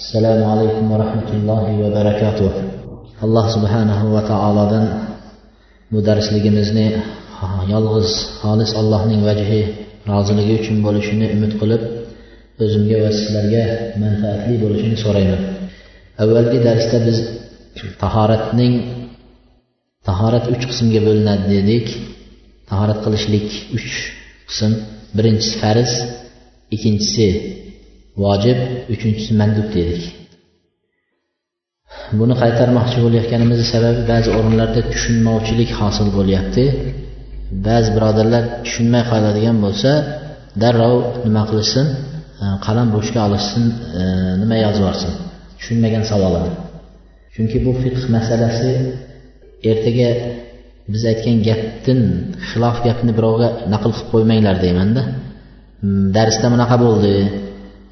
assalomu alaykum va rahmatullohi va barakatuh. Alloh subhanahu va taolodan bu darsligimizni yolg'iz xolis allohning vajhi roziligi uchun bo'lishini umid qilib o'zimga va sizlarga manfaatli bo'lishini so'rayman. Avvalgi darsda biz tahoratning tahorat uch qismga bo'linadi dedik. Tahorat qilishlik uch qism. Birinchisi farz ikkinchisi vojib uchinchisi mandub dedik. Buni qaytarmoqchi bo'layotganimizni sababi ba'zi o'rinlarda tushunmovchilik hosil bo'lyapti. Ba'zi birodarlar tushunmay qoladigan bo'lsa darrov nima qilishsin e, qalam ruchka olishsin e, nima yozib yuborsin tushunmagan savolini chunki bu fiqh masalasi ertaga biz aytgan gapdan xilof gapni birovga naql qilib qo'ymanglar deymanda. Hmm, darsda bunaqa bo'ldi.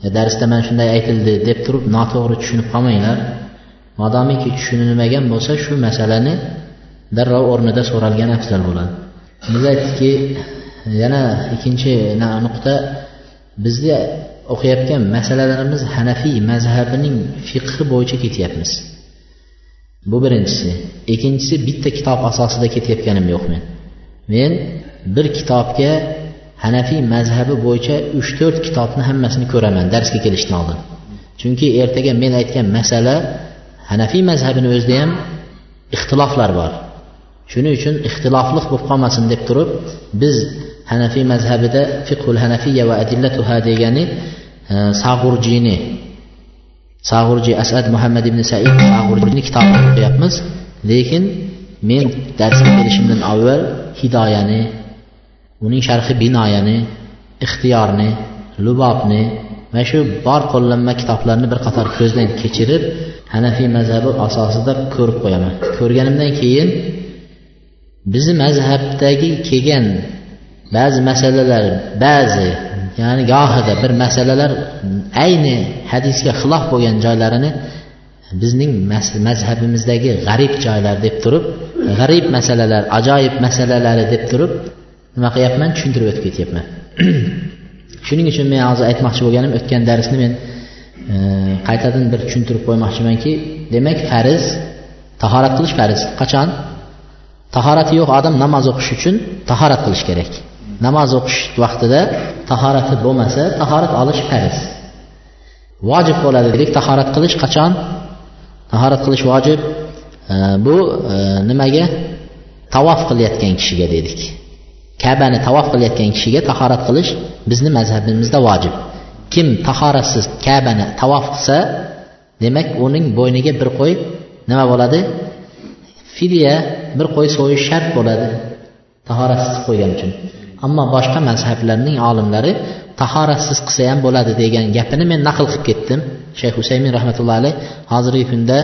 E, darsda mana shunday aytildi deb turib noto'g'ri tushunib qolmanglar. Modomiki tushunilmagan bo'lsa shu masalani darrov o'rnida so'ralgan afzal bo'ladi. Biz aytdikki yana ikkinchi nuqta bizda o'qiyotgan masalalarimiz hanafiy mazhabining fiqhi bo'yicha ketyapmiz. Bu birinchisi. Ikkinchisi bitta kitob asosida ketayotganim yo'q men men bir kitobga hanafiy mazhabi bo'yicha uch to'rt kitobni hammasini ko'raman darsga kelishdan oldin. Chunki ertaga men aytgan masala hanafiy mazhabini o'zida ham ixtiloflar bor. Shuning uchun ixtilofliq bo'lib qolmasin deb turib biz hanafiy mazhabida fiqhul hanafiya va adillatuha degani e, sag'urjini sag'urji asad muhammad ibn said sag'urjini kitobini o'qiyapmiz. Lekin men darsga kelishimdan avval hidoyani uning sharhi binoyani ixtiyorni lubobni va shu bor qo'llanma kitoblarni bir qator ko'zdan kechirib hanafiy mazhabi asosida ko'rib qo'yaman. Ko'rganimdan keyin bizni mazhabdagi kelgan ba'zi masalalar ba'zi ya'ni gohida bir masalalar ayni hadisga xilof bo'lgan joylarini bizning mazhabimizdagi g'arib joylar deb turib g'arib masalalar ajoyib masalalari deb turib nima qilyapman? Tushuntirib o'tib ketyapman. Shuning uchun men hozir aytmoqchi bo'lganim o'tgan darsni men e, qaytadan bir tushuntirib qo'ymoqchimanki demak farz tahorat qilish farz. Qachon? Tahorati yo'q odam namoz o'qish uchun tahorat qilish kerak. Namoz o'qish vaqtida tahorati bo'lmasa tahorat olish farz. Vojib bo'ladi dedik tahorat qilish qachon? Tahorat qilish vojib. E, bu e, nimaga? Tavof qilayotgan kishiga dedik. Kabani tavof qilayotgan kishiga tahorat qilish bizni mazhabimizda vojib. Kim tahoratsiz kabani tavof qilsa demak uning bo'yniga bir qo'y nima bo'ladi? Fidya bir qo'y so'yish shart bo'ladi tahoratsiz qo'ygan uchun. Ammo boshqa mazhablarning olimlari tahoratsiz qilsa ham bo'ladi degan gapini men naql qilib ketdim. Shayx husaymin rahmatullohi alayh hozirgi kunda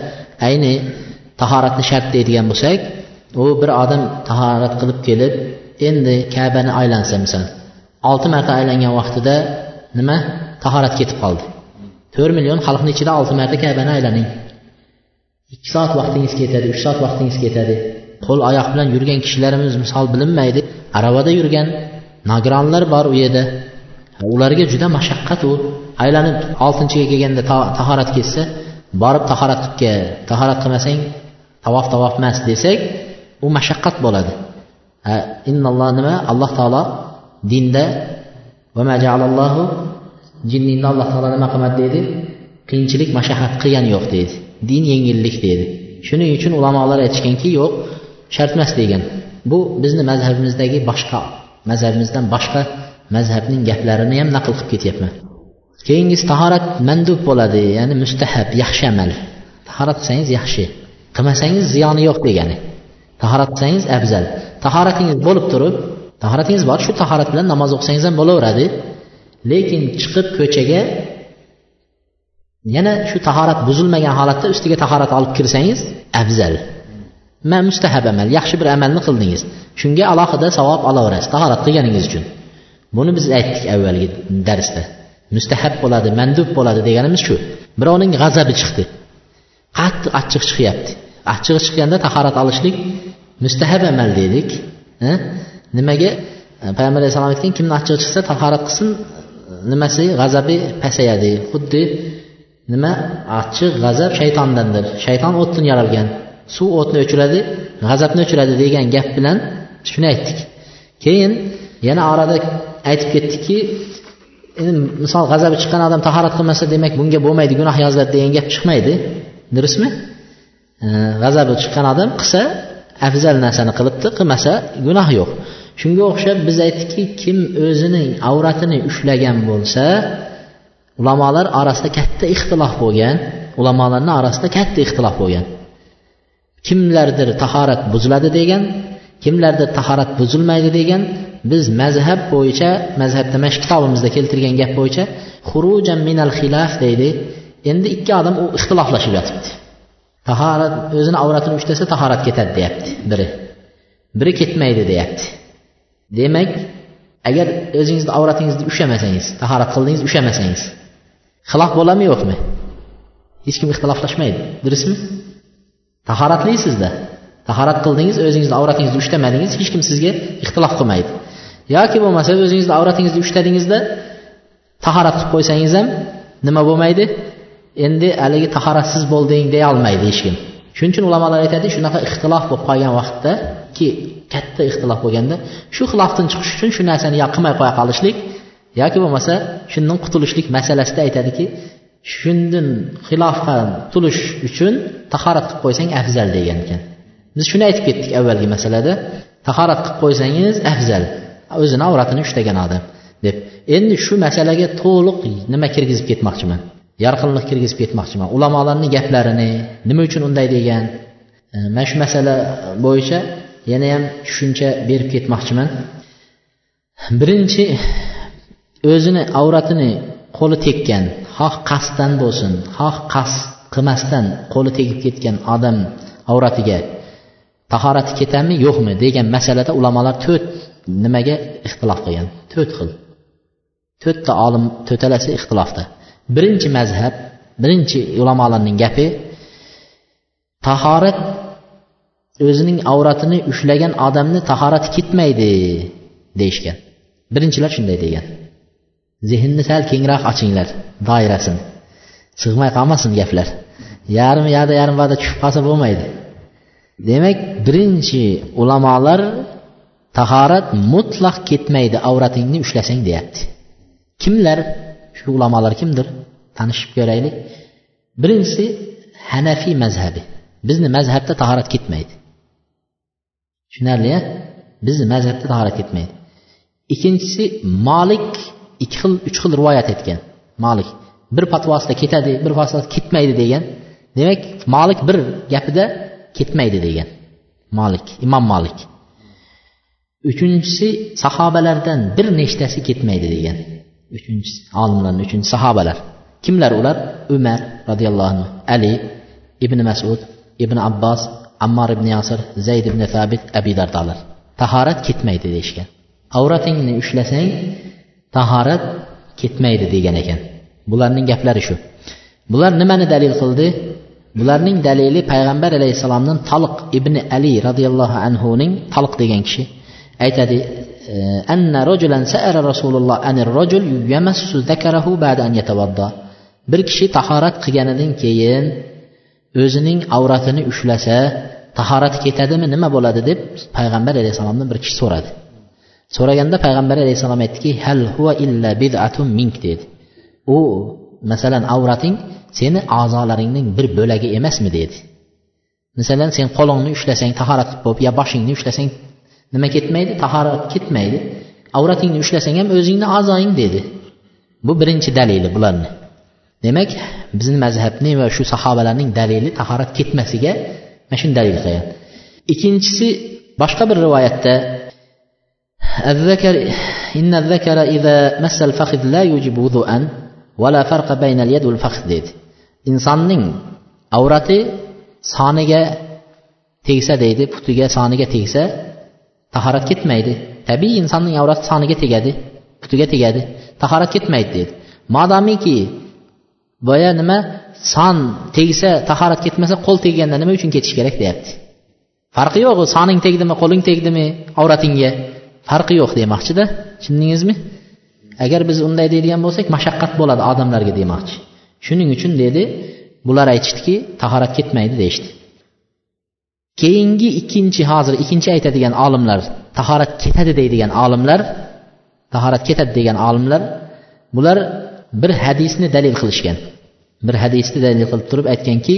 ayni tahoratni shart deydigan bo'lsak u bir odam tahorat qilib kelib endi kabani aylansa misol olti marta aylangan vaqtida nima? Tahorat ketib qoldi. To'rt million xalqni ichida olti marta kabani aylaning. Ikki soat vaqtingiz ketadi uch soat vaqtingiz ketadi. Qo'l oyoq bilan yurgan kishilarimiz misol bilinmaydi. Aravada yurgan nogironlar bor u yerda. Ularga juda mashaqqat u. Aylanib oltinchiga kelganda tahorat ketsa borib tahorat qilib kel tahorat qilmasang tavof tavof emas desak u mashaqqat bo'ladi. Innalloh nima? Alloh taolo dinda jinningni alloh taolo nima qilmadi deydi? Qiyinchilik mashaqqat qilgani yo'q deydi. Din yengillik deydi. Shuning uchun ulamolar aytishganki yo'q shart emas degan. Bu bizni mazhabimizdagi boshqa mazhabimizdan boshqa mazhabning gaplarini ham naql qilib ketyapman. Keyingisi tahorat mandub bo'ladi ya'ni mustahab yaxshi amal. Tahorat qilsangiz yaxshi qilmasangiz ziyoni yo'q degani. Tahorat qilsangiz afzal. Tahoratingiz bo'lib turib tahoratingiz bor shu tahorat bilan namoz o'qisangiz ham bo'laveradi. Lekin chiqib ko'chaga yana shu tahorat buzilmagan holatda ustiga tahorat olib kirsangiz afzal. Ma mustahab amal yaxshi bir amalni qildingiz. Shunga alohida savob olaverasiz tahorat qilganingiz uchun. Buni biz aytdik avvalgi darsda. Mustahab bo'ladi mandub bo'ladi deganimiz shu. Birovning g'azabi chiqdi. Qattiq achchiq chiqyapti. Achchig'i chiqqanda tahorat olishlik mustahab amal dedik nimaga? E, Payg'ambar alayhissalom aytgan kimni achchig'i chiqsa tahorat qilsin e, nimasi? G'azabi pasayadi. Xuddi nima? Achchiq g'azab shaytondandir. Shayton o'tdan yaralgan. Suv o'tni o'chiradi g'azabni o'chiradi degan gap bilan shuni aytdik. Keyin yana orada aytib ketdikki endi misol g'azabi chiqqan odam tahorat qilmasa demak bunga bo'lmaydi gunoh yoziladi degan gap chiqmaydi. Durustmi? G'azabi chiqqan odam qilsa afzal narsani qilibdi qilmasa gunoh yo'q. Shunga o'xshab biz aytdikki kim o'zining avratini ushlagan bo'lsa ulamolar orasida katta ixtilof bo'lgan ulamolarni orasida katta ixtilof bo'lgan. Kimlardir tahorat buziladi degan kimlardir tahorat buzilmaydi degan biz mazhab bo'yicha mazhabda mana shu kitobimizda keltirgan gap bo'yicha xurujan minal xilaf deydi. Endi ikki odam u ixtiloflashib yotibdi. Tahorat o'zini avratini ushlasa tahorat ketadi deyapti biri. Biri ketmaydi deyapti. Demak agar o'zingizni avratingizni ushlamasangiz tahorat qildingiz ushlamasangiz xilof bo'ladimi yo'qmi? Hech kim ixtiloflashmaydi. Durustmi tahoratlisizda. Tahorat qildingiz o'zingizni avratingizni ushlamadingiz hech kim sizga ixtilof qilmaydi. Yoki bo'lmasa o'zingizni avratingizni ushladingizda tahorat qilib qo'ysangiz ham nima bo'lmaydi? Endi haligi tahoratsiz bo'lding deya olmaydi hech kim. Shuning uchun ulamolar aytadi shunaqa ixtilof bo'lib qolgan vaqtdaki katta ixtilof bo'lganda shu xilofdan chiqish uchun shu narsani yo qilmay qo'ya qolishlik yoki bo'lmasa shundan qutulishlik masalasida aytadiki shundan xilofga qutulish uchun tahorat qilib qo'ysang afzal degan ekan. Biz shuni aytib ketdik avvalgi masalada tahorat qilib qo'ysangiz afzal o'zini avratini ushlagan odam deb. Endi shu masalaga to'liq nima kirgizib ketmoqchiman? Yorqinlik kirgizib ketmoqchiman. Ulamolarni gaplarini nima uchun unday degan e, mana shu masala bo'yicha yana ham tushuncha berib ketmoqchiman. Birinchi o'zini avratini qo'li tekkan xoh qasddan bo'lsin xoh qasd qilmasdan qo'li tegib ketgan odam avratiga tahorati ketadimi yo'qmi degan masalada ulamolar to'rt nimaga ixtilof qilgan? To'rt xil. To'rtta olim to'talasi ixtilofda. Birinchi mazhab birinchi ulamolarning gapi tahorat o'zining avratini ushlagan odamni tahorati ketmaydi deyishgan. Birinchilar shunday degan. Zehnni sal kengroq ochinglar doirasini sig'may qolmasin gaplar. Yarim yada yarim vada tushib qolsa bo'lmaydi. Demak birinchi ulamolar tahorat mutlaq ketmaydi avratingni ushlasang deyapti. Kimlar? Shu ulamolar kimdir? Tanishib ko'raylik. Birinchisi hanafiy mazhabi. Bizni mazhabda tahorat ketmaydi. Tushunarli a bizni mazhabda tahorat ketmaydi. Ikkinchisi molik ikki xil uch xil rivoyat etgan. Molik bir fatvosida ketadi bir fatvosida ketmaydi degan. Demak molik bir gapida ketmaydi degan. Molik imom molik uchinchisi sahobalardan bir nechtasi ketmaydi degan. Uchinchisi olimlarni uchinchi sahobalar. Kimlar ular? Umar roziyallohu anhu ali ibn masud ibn abbos ammor ibn yasir zayd ibn sabit abi dardolar tahorat ketmaydi deyishgan. Avratingni ushlasang tahorat ketmaydi degan ekan. Bularning gaplari shu. Bular nimani dalil qildi? Bularning dalili payg'ambar alayhissalomdan taliq ibn ali roziyallohu anhuning taliq degan kishi. Aytadi anna rajulan sa'ara rasululloh anir rajul yamassu zakarahu ba'da an yatawadda bir kishi tahorat qilganidan keyin o'zining avratini ushlasa tahorati ketadimi nima bo'ladi deb payg'ambar alayhissalomdan bir kishi so'radi. So'raganda payg'ambar alayhissalom aytdiki hal huva illa bid'atun mink dedi. U masalan avrating seni a'zolaringning bir bo'lagi emasmi? dedi. Masalan sen qo'lingni ushlasang tahorat qilib bo'lib yo boshingni ushlasang nima ketmaydi tahorat ketmaydi avratingni ushlasang ham o'zingni a'zoying dedi bu birinchi dalili bularni demak bizni mazhabni va shu sahobalarning dalili tahorat ketmasiga mana shuni dalil qilgan ikkinchisi boshqa bir rivoyatda الذكر إن الذكر إذا مس الفخذ لا يوجب وضوءا ولا فرق بين اليد والفخذ dedi insonning avrati soniga tegsa deydi putiga soniga tegsa tahorat ketmaydi. Tabiiy insonning avrati soniga tegadi putiga tegadi. Tahorat ketmaydi deydi. Modomiki boya nima son tegsa tahorat ketmasa qo'l tegganda nima uchun ketish kerak deyapti. Farqi yo'q soning tegdimi qo'ling tegdimi avratingga. Farqi yo'q demoqchida tushundingizmi? Agar biz unday deydigan bo'lsak mashaqqat bo'ladi odamlarga demoqchi. Shuning uchun dedi bular aytishdiki tahorat ketmaydi deyishdi. Keyingi ikkinchi hozir ikkinchi aytadigan olimlar tahorat ketadi deydigan olimlar tahorat ketadi degan olimlar bular bir hadisni dalil qilishgan. Bir hadisni dalil qilib turib aytganki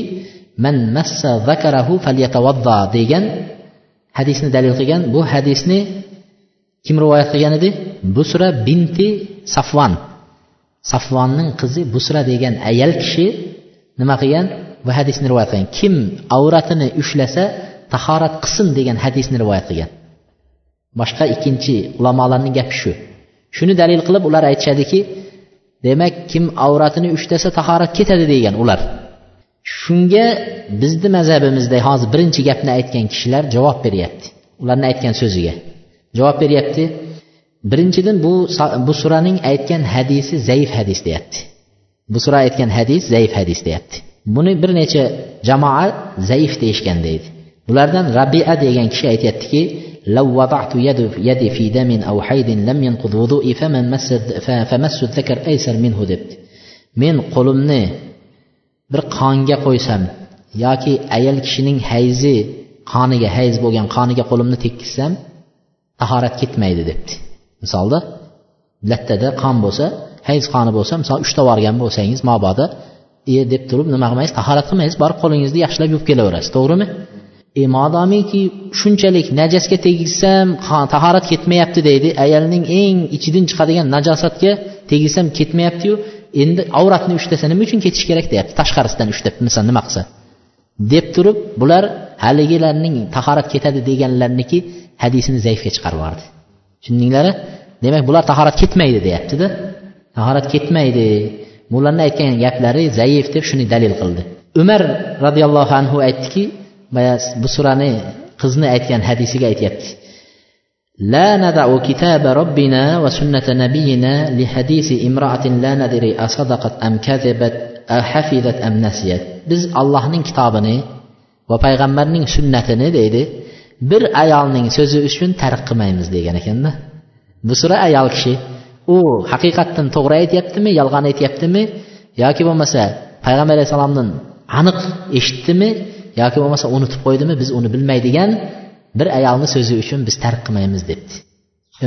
man massa zakarahu falyatawadda degan hadisni dalil qilgan. Bu hadisni kim rivoyat qilgan edi? Busra binti safvan safvonning qizi busra degan ayol kishi nima qilgan? Va hadisni rivoyat qilgan. Kim avratini ushlasa tahorat qilsin degan hadisni rivoyat qilgan. Boshqa ikkinchi ulamolarning gapi shu. Shuni dalil qilib ular aytishadiki demak kim avratini ushlasa tahorat ketadi degan ular. Shunga bizni mazhabimizda hozir birinchi gapni aytgan kishilar javob beryapti. Ularni aytgan so'ziga. Javob beryapti birinchidan bu bu suraning aytgan hadisi zaif hadis deyapti. Bu sura aytgan hadis zaif hadis deyapti. buni bir necha jamoa zaif deyishgan deydi bulardan rabia degan kishi aytyaptiki لو وضعت يد يدي في دم أو حيض لم ينقض وضوئي فمن مس فمس الذكر أيسر منه debdi men qo'limni bir qonga qo'ysam yoki ayol kishining hayzi qoniga hayz bo'lgan qoniga qo'limni tekkizsam tahorat ketmaydi debdi misolda lattada qon bo'lsa hayz qoni bo'lsa misol ushlab yuborgan bo'lsangiz mabodo e deb turib nima qilmaysiz? Tahorat qilmaysiz. Borib qo'lingizni yaxshilab yuvib kelaverasiz. To'g'rimi? E modomiki shunchalik najasga tegsam tahorat ketmayapti deydi. Ayolning eng ichidan chiqadigan najosatga tegsam ketmayaptiyu. Endi avratni ushlasa nima uchun ketish kerak deyapti? Tashqarisidan ushlab misol nima qilsa. Deb turib bular haligilarning tahorat ketadi deganlarniki hadisini zaifga chiqarib yubordi. Tushundinglar demak bular tahorat ketmaydi deyaptida. Tahorat ketmaydi. bularni aytgan gaplari zaif deb shuni dalil qildi umar roziyallohu anhu aytdiki bu surani qizni aytgan hadisiga aytyapti لا ندع كتاب ربنا وسنة نبينا لحديث امرأة لا ندري أصدقت أم كذبت حفظت أم نسيت biz allohning kitobini va payg'ambarning sunnatini deydi bir ayolning so'zi uchun tark qilmaymiz degan ekanda bu sura ayol kishi u haqiqatdan to'g'ri aytyaptimi yolg'on aytyaptimi yoki bo'lmasa payg'ambar alayhissalomdan aniq eshitdimi yoki bo'lmasa unutib qo'ydimi biz uni bilmaydigan bir ayolni so'zi uchun biz tark qilmaymiz debdi.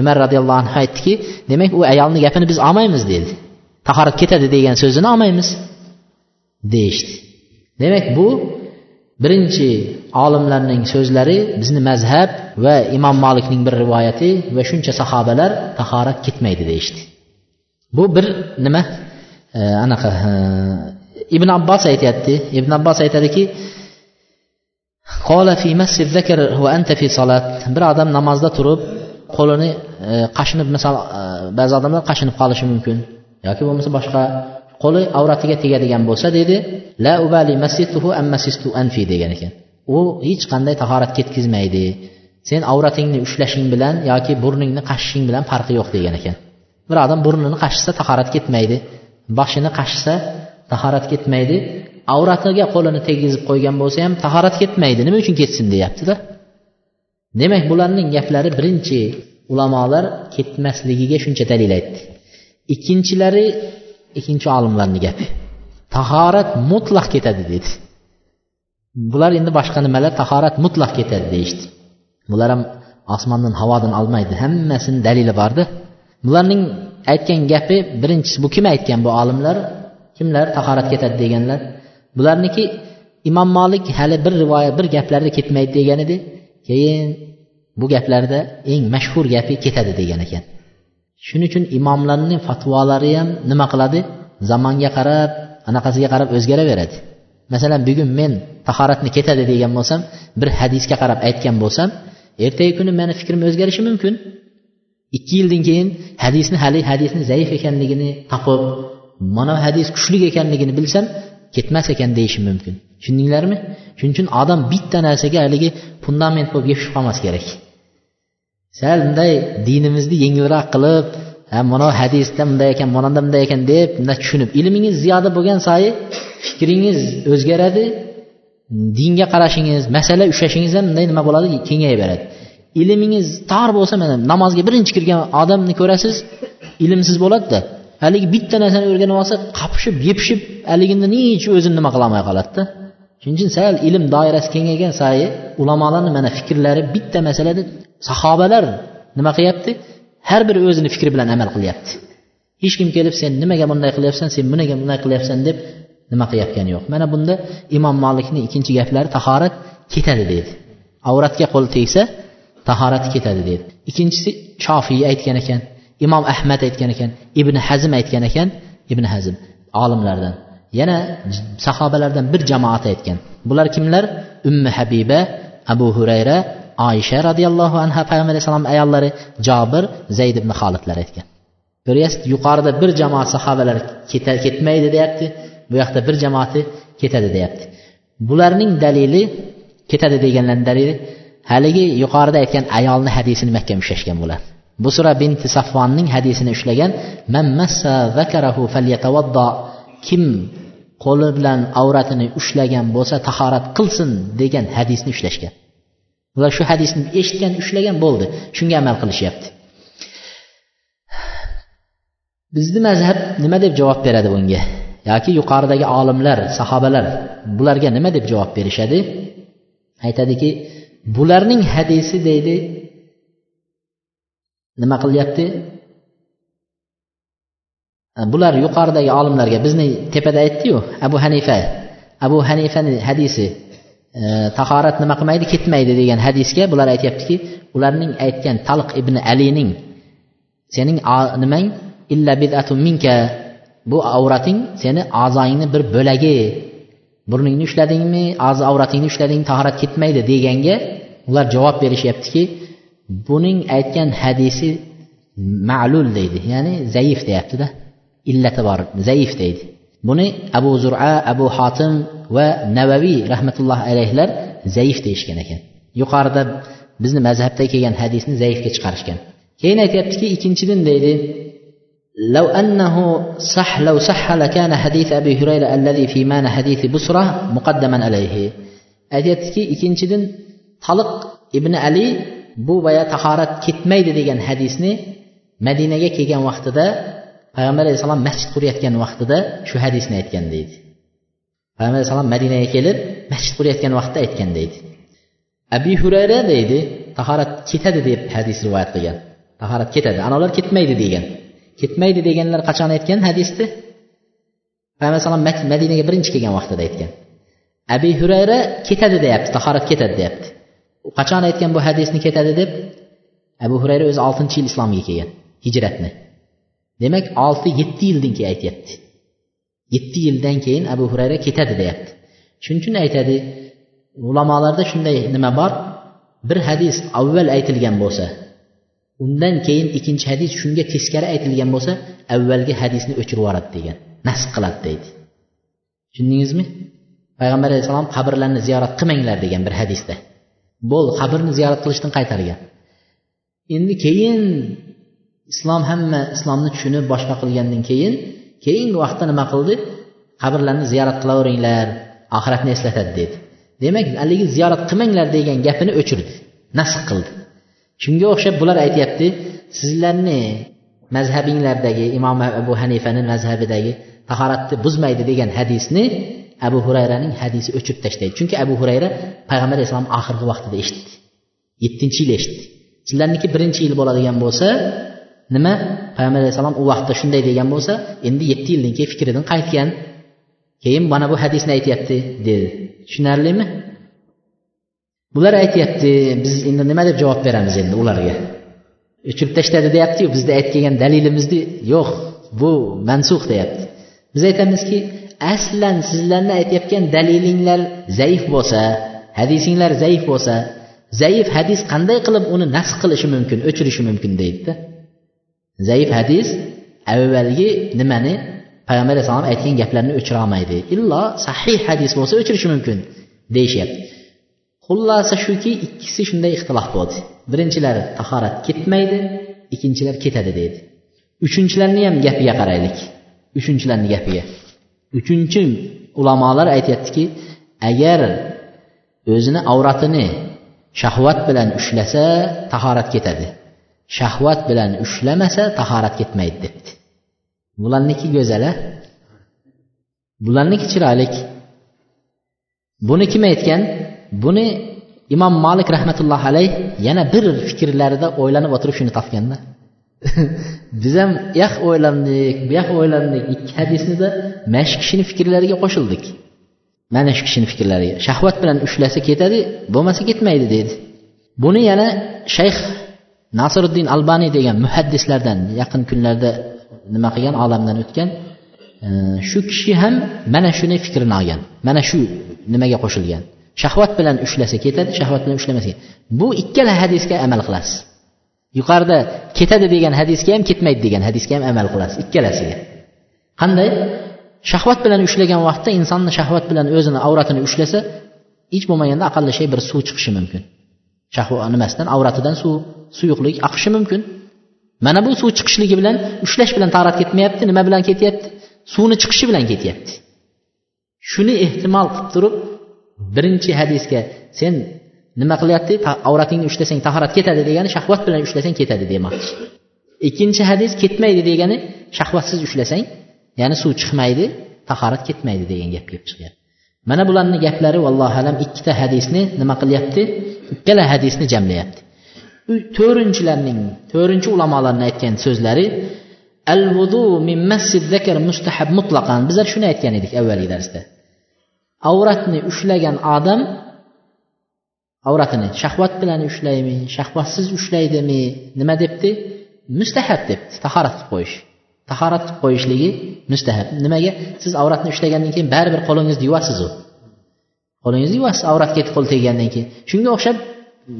Umar roziyallohu anhu aytdiki demak u ayolni gapini biz olmaymiz dedi tahorat ketadi degan so'zini olmaymiz deyishdi. Demak bu birinchi olimlarning so'zlari bizni mazhab va imom molikning bir rivoyati va shuncha sahobalar tahorat ketmaydi deyishdi. Bu bir nima? Anaqa ibn abbos aytyapti. Ibn abbos aytadiki bir odam namozda turib qo'lini e, qashinib misol e, ba'zi odamlar qashinib qolishi mumkin yoki bo'lmasa boshqa qo'li avratiga tegadigan bo'lsa dedi la ubali masituhu am masistu anfi degan ekan. U hech qanday tahorat ketkazmaydi sen avratingni ushlashing bilan yoki burningni qashishing bilan farqi yo'q degan ekan. Bir odam burnini qashisa tahorat ketmaydi. Boshini qashisa tahorat ketmaydi. Avratiga qo'lini tegizib qo'ygan bo'lsa ham tahorat ketmaydi. Nima uchun ketsin deyaptida demak bularning gaplari birinchi ulamolar ketmasligiga shuncha dalil aytdi. Ikkinchilari ikkinchi olimlarni gapi. Tahorat mutlaq ketadi dedi. Bular endi boshqa nimalar? Tahorat mutlaq ketadi deyishdi. Bular ham osmondan havodan olmaydi. Hammasini dalili borda bularning aytgan gapi birinchisi bu kim aytgan bu olimlar? Kimlar tahorat ketadi deganlar? Bularniki imom molik hali bir rivoyat bir gaplarda ketmaydi degan edi keyin bu gaplarda eng mashhur gapi ketadi degan ekan. Shuning uchun imomlarni fatvolari ham nima qiladi? Zamonga qarab anaqasiga qarab o'zgaraveradi. Masalan bugun men tahoratni ketadi degan bo'lsam bir hadisga qarab aytgan bo'lsam ertagi kuni meni fikrim o'zgarishi mumkin. Ikki yildan keyin hadisni hali hadisni zaif ekanligini topib mana hadis kuchli ekanligini bilsam ketmas ekan deyishi mumkin. Tushundinglarmi? Shuning uchun odam bitta narsaga haligi fundament bo'lib yopishib qolmas kerak. Sal bunday dinimizni yengilroq qilib ha mana hadisda bunday ekan manada bunday ekan deb bunday tushunib ilmingiz ziyoda bo'lgan sayi fikringiz o'zgaradi dinga qarashingiz masala ushlashingiz ham bunday nima bo'ladi kengayaveradi ilmingiz tor bo'lsa mana namozga birinchi kirgan odamni ko'rasiz ilmsiz bo'ladida. Haligi bitta narsani o'rganib olsa qapishib yepishib haligini hech o'zini nima qilolmay qoladida. Shuning uchun sal ilm doirasi kengaygan sayi ulamolarni mana fikrlari bitta masalada sahobalar nima qilyapti har biri o'zini fikri bilan amal qilyapti. Hech kim kelib sen nimaga bunday qilyapsan? Sen bunaga bunday qilyapsan? deb nima qilayotgani yo'q. Mana bunda imom molikni ikkinchi gaplari tahorat ketadi deydi avratga qo'l tegsa tahorati ketadi deydi ikkinchisi shofiy aytgan ekan imom ahmad aytgan ekan ibn hazm aytgan ekan ibn hazm olimlardan. Yana sahobalardan bir jamoat aytgan. Bular kimlar? Ummi habiba abu hurayra oysha roziyallohu anha payg'ambar alayhissalom ayollari jobir zayd ibn xolidlar aytgan. Ko'ryapsiz yuqorida bir jamoat sahobalar ketmaydi deyapti bu yoqda bir jamoati ketadi deyapti. Bularning dalili ketadi deganlarni dalili haligi yuqorida aytgan ayolni hadisini mahkam ushlashgan bular. Bu sura binti safvonning hadisini ushlagan kim qo'li bilan avratini ushlagan bo'lsa tahorat qilsin degan hadisni ushlashgan. Ular shu hadisni eshitgan ushlagan bo'ldi. Shunga amal qilishyapti. Bizni mazhab nima deb javob beradi bunga? Yoki yuqoridagi olimlar sahobalar bularga nima deb javob berishadi? Aytadiki bularning hadisi deydi. Nima qilyapti? Bular yuqoridagi olimlarga bizni tepada aytdiyu abu hanifa abu hanifani hadisi. Tahorat nima qilmaydi? Ketmaydi degan hadisga bular aytyaptiki ularning aytgan talq ibn alining sening nimang? Illa bidatu minka. Bu avrating seni a'zoingni bir bo'lagi. Burningni ushladingmi? A'zo avratingni ushlading tahorat ketmaydi deganga ular javob berishyaptiki buning aytgan hadisi ma'lul deydi. Ya'ni zaif deyaptida. Illati bor zaif deydi. buni abu zura abu hotim va navaviy rahmatullohi alayhilar zaif deyishgan ekan yuqorida bizni mazhabda kelgan hadisni zaifga chiqarishgan keyin aytyaptiki ikkinchidan deydi لو أنه صح لو صح لكان حديث أبي هريرة الذي في معنى حديث بصرة مقدما عليه aytyaptiki ikkinchidan taliq ibn ali bu boya tahorat ketmaydi degan hadisni madinaga kelgan vaqtida payg'ambar alayhissalom masjid qurayotgan vaqtida shu hadisni aytgan deydi. Payg'ambar alayhissalom madinaga kelib masjid qurayotgan vaqtda aytgan deydi. Abi hurayra deydi tahorat ketadi deb hadis rivoyat qilgan. Tahorat ketadi anavlar ketmaydi degan. Ketmaydi deganlar qachon aytgan hadisni payg'ambar alayhissalom madinaga birinchi kelgan vaqtida aytgan. Abi hurayra ketadi deyapti tahorat ketadi deyapti. Qachon aytgan bu hadisni ketadi deb? Abu hurayra o'zi oltinchi yil islomga kelgan hijratni. Demak olti yetti yildan keyin aytyapti. Yetti yildan keyin abu hurayra ketadi deyapti. Shuning uchun aytadi ulamolarda shunday nima bor? Bir hadis avval aytilgan bo'lsa undan keyin ikkinchi hadis shunga teskari aytilgan bo'lsa avvalgi hadisni o'chirib yuboradi degan nasb qiladi deydi. Tushundingizmi? Payg'ambar alayhissalom qabrlarni ziyorat qilmanglar degan bir hadisda. Bo'ldi qabrni ziyorat qilishdan qaytargan. Endi keyin islom hamma islomni tushunib boshqa qilgandan keyin keyingi vaqtda nima qildi? Qabrlarni ziyorat qilaveringlar oxiratni eslatadi dedi. Demak haligi ziyorat qilmanglar degan gapini o'chirdi nasq qildi. Shunga o'xshab bular aytyapti sizlarni mazhabinglardagi imom abu hanifani mazhabidagi tahoratni buzmaydi degan hadisni abu hurayraning hadisi o'chirib tashlaydi chunki abu hurayra payg'ambar alayhissalom oxirgi vaqtida eshitdi. Yettinchi yil eshitdi. Sizlarniki birinchi yil bo'ladigan bo'lsa nima? Payg'ambar alayhissalom u vaqtda shunday degan bo'lsa endi yetti yildan keyin fikridan qaytgan. Keyin mana bu hadisni aytyapti dedi. Tushunarlimi? Bular aytyapti biz endi nima deb javob beramiz endi ularga? E, O'chirib tashladi deyaptiyu bizda aytib kelgan dalilimizni yo'q bu mansux deyapti. Biz aytamizki aslan sizlarni aytayotgan dalilinglar zaif bo'lsa hadisinglar zaif bo'lsa zaif hadis qanday qilib uni nasx qilishi mumkin o'chirishi mumkin deydida. Zəif hədis əvvəlki niməni Peyğəmbər əsəlam ətkin gəplərini ökürəmə idi. İlla sahih hədis olsa ökürüş mümkün deyişək. Xullasa şu ki, ikisi şunda ixtilaf oldu. Birincilər taharat getməydi, ikincilər ketədi deydi. Üçüncülərini həm gəpiyə qarayılıq. Üçüncülərini gəpiyə. Üçüncü ulamalar aytdı ki, əgər özünü avratını şahvat bilən üşləsə, taharat getədi. Shahvat bilan ushlamasa tahorat ketmaydi debdi. Bularniki go'zal a bularniki chiroyli buni kim aytgan? Buni imom molik rahmatullohi alayh yana bir fikrlarida o'ylanib o'tirib shuni topganda. Biz ham u yoq o'ylandik bu yoq o'ylandik ikki hadisnida mana shu kishini fikrlariga qo'shildik. Mana shu kishini fikrlariga. Shahvat bilan ushlasa ketadi bo'lmasa ketmaydi dedi. Buni yana shayx nasiriddin albaniy degan muhaddislardan yaqin kunlarda nima qilgan olamdan o'tgan e, shu kishi ham mana shuni fikrini olgan mana shu nimaga qo'shilgan. Shahvat bilan ushlasa ketadi shahvat bilan ushlamasa bu ikkala hadisga amal qilasiz. Yuqorida ketadi degan hadisga ham ketmaydi degan hadisga ham amal qilasiz ikkalasiga. Qanday? Shahvat bilan ushlagan vaqtda insonni shahvat bilan o'zini avratini ushlasa hech bo'lmaganda aqalli shay bir suv chiqishi mumkin. Shahvat nimasidan avratidan suv suyuqlik oqishi mumkin. Mana bu suv chiqishligi bilan ushlash bilan tarat ketmayapti nima bilan ketyapti? Suvni chiqishi bilan ketyapti. Shuni ehtimol qilib turib birinchi hadisga sen nima qilyapti? Avratingni ushlasang tahorat ketadi degani shahvat bilan ushlasang ketadi demoqchi. Ikkinchi hadis ketmaydi degani shahvatsiz ushlasang ya'ni suv chiqmaydi tahorat ketmaydi degan gap kelib chiqyapti. Mana bularni gaplari vallohu alam ikkita hadisni nima qilyapti? Ikkala hadisni jamlayapti. To'rtinchilarning to'rtinchi ulamolarni aytgan so'zlari al vudu min masjid zakar mustahab mutlaqan. Bizlar shuni aytgan edik avvalgi darsda. Avratni ushlagan odam avratini shahvat bilan ushlaymi shahvatsiz ushlaydimi nima debdi? Mustahab debdi tahorat qilib qo'yish. Tahorat qilib qo'yishligi mustahab. Nimaga? Siz avratni ushlagandan keyin baribir qo'lingizni yuvasiz u. Qo'lingizni yuvasiz avratga ketib qo'l teggandan keyin. Shunga o'xshab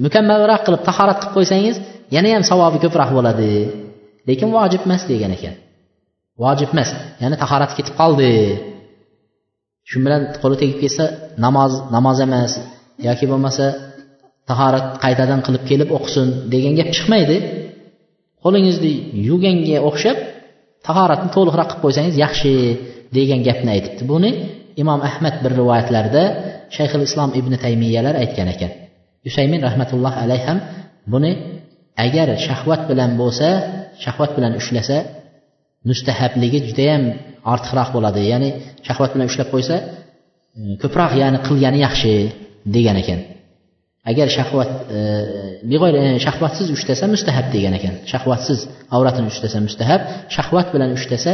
mukammalroq qilib tahorat qilib qo'ysangiz yana ham savobi ko'proq bo'ladi. Lekin vojib emas degan ekan. Vojib emas ya'ni tahorat ketib qoldi. Shu bilan qo'li tegib ketsa namoz namoz emas yoki bo'lmasa tahorat qaytadan qilib kelib o'qisin degan gap chiqmaydi. Qo'lingizni yuvganga o'xshab tahoratni to'liqroq qilib qo'ysangiz yaxshi degan gapni aytibdi. Buni imom ahmad bir rivoyatlarida shayxul islom ibn taymiyalar aytgan ekan. Usaymin rahmatulloh alayhi ham buni agar shahvat bilan bo'lsa shahvat bilan ushlasa mustahabligi judayam ortiqroq bo'ladi. Ya'ni shahvat bilan ushlab qo'ysa e, ko'proq ya'ni qilgani yaxshi degan ekan. Agar shahvat e, e, shahvatsiz ushlasa mustahab degan ekan. Shahvatsiz avratini ushlasa mustahab shahvat bilan ushlasa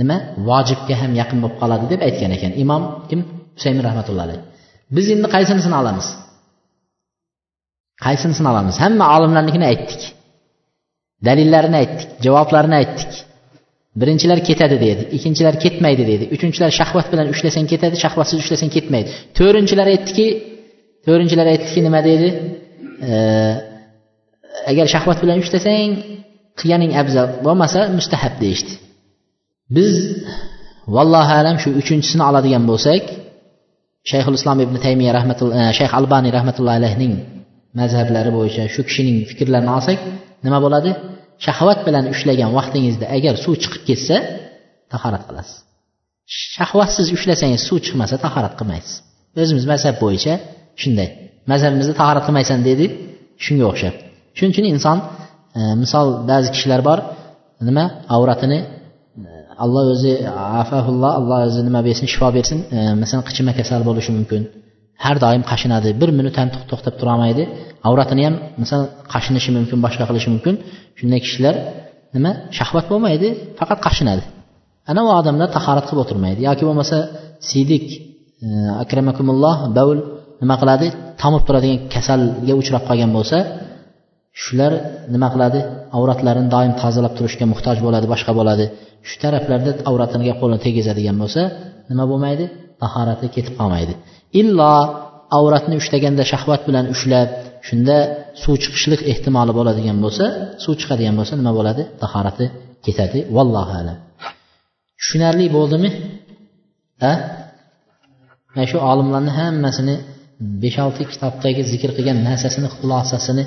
nima? Vojibga ham yaqin bo'lib qoladi deb aytgan ekan. Imom kim? Husaymin rahmatullohi alayhi biz endi qaysinisini olamiz? Qaysinisini olamiz? Hamma olimlarnikini aytdik. Dalillarini aytdik javoblarini aytdik. Birinchilar ketadi dedi ikkinchilar ketmaydi dedi. Uchinchilar shahvat bilan ushlasang ketadi shahvatsiz ushlasang ketmaydi. To'rtinchilar aytdiki to'rtinchilar aytdiki nima deydi agar shahvat bilan ushlasang qilganing afzal bo'lmasa mustahab deyishdi. Biz vallohu alam shu uchinchisini oladigan bo'lsak shayxul islom ibn taymiya rahmatulloh e, shayx albaniy rahmatullohi alayhning mazhablari bo'yicha shu kishining fikrlarini olsak nima bo'ladi? Shahvat bilan ushlagan vaqtingizda agar suv chiqib ketsa tahorat qilasiz. Shahvatsiz ushlasangiz suv chiqmasa tahorat qilmaysiz. O'zimiz mazhab bo'yicha shunday. Mazhabimizda tahorat qilmaysan dedi. Shunga o'xshab. Shuning uchun inson e, misol ba'zi kishilar bor nima avratini e, alloh o'zi afahulloh alloh o'zi nima bersin shifo bersin e, masalan qichima kasal bo'lishi mumkin. Har doim qashinadi. Bir minut ham to'xtab turolmaydi. Avratini ham masalan qashinishi mumkin boshqa qilishi mumkin. Shunday kishilar nima shahvat bo'lmaydi faqat qashinadi. Ana u odamlar tahorat qilib o'tirmaydi. Yoki bo'lmasa siydik e, akramakumulloh bavul nima qiladi? Tomib turadigan kasalga uchrab qolgan bo'lsa shular nima qiladi? Avratlarini doim tozalab turishga muhtoj bo'ladi boshqa bo'ladi. Shu taraflarda avratiga qo'lini tegizadigan bo'lsa nima bo'lmaydi? Tahorati ketib qolmaydi. Illo avratni ushlaganda shahvat bilan ushlab shunda suv chiqishlik ehtimoli bo'ladigan bo'lsa suv chiqadigan bo'lsa nima bo'ladi? Tahorati ketadi. Vallohu alam. Tushunarli bo'ldimi? A mana shu olimlarni hammasini besh olti kitobdagi zikr qilgan narsasini xulosasini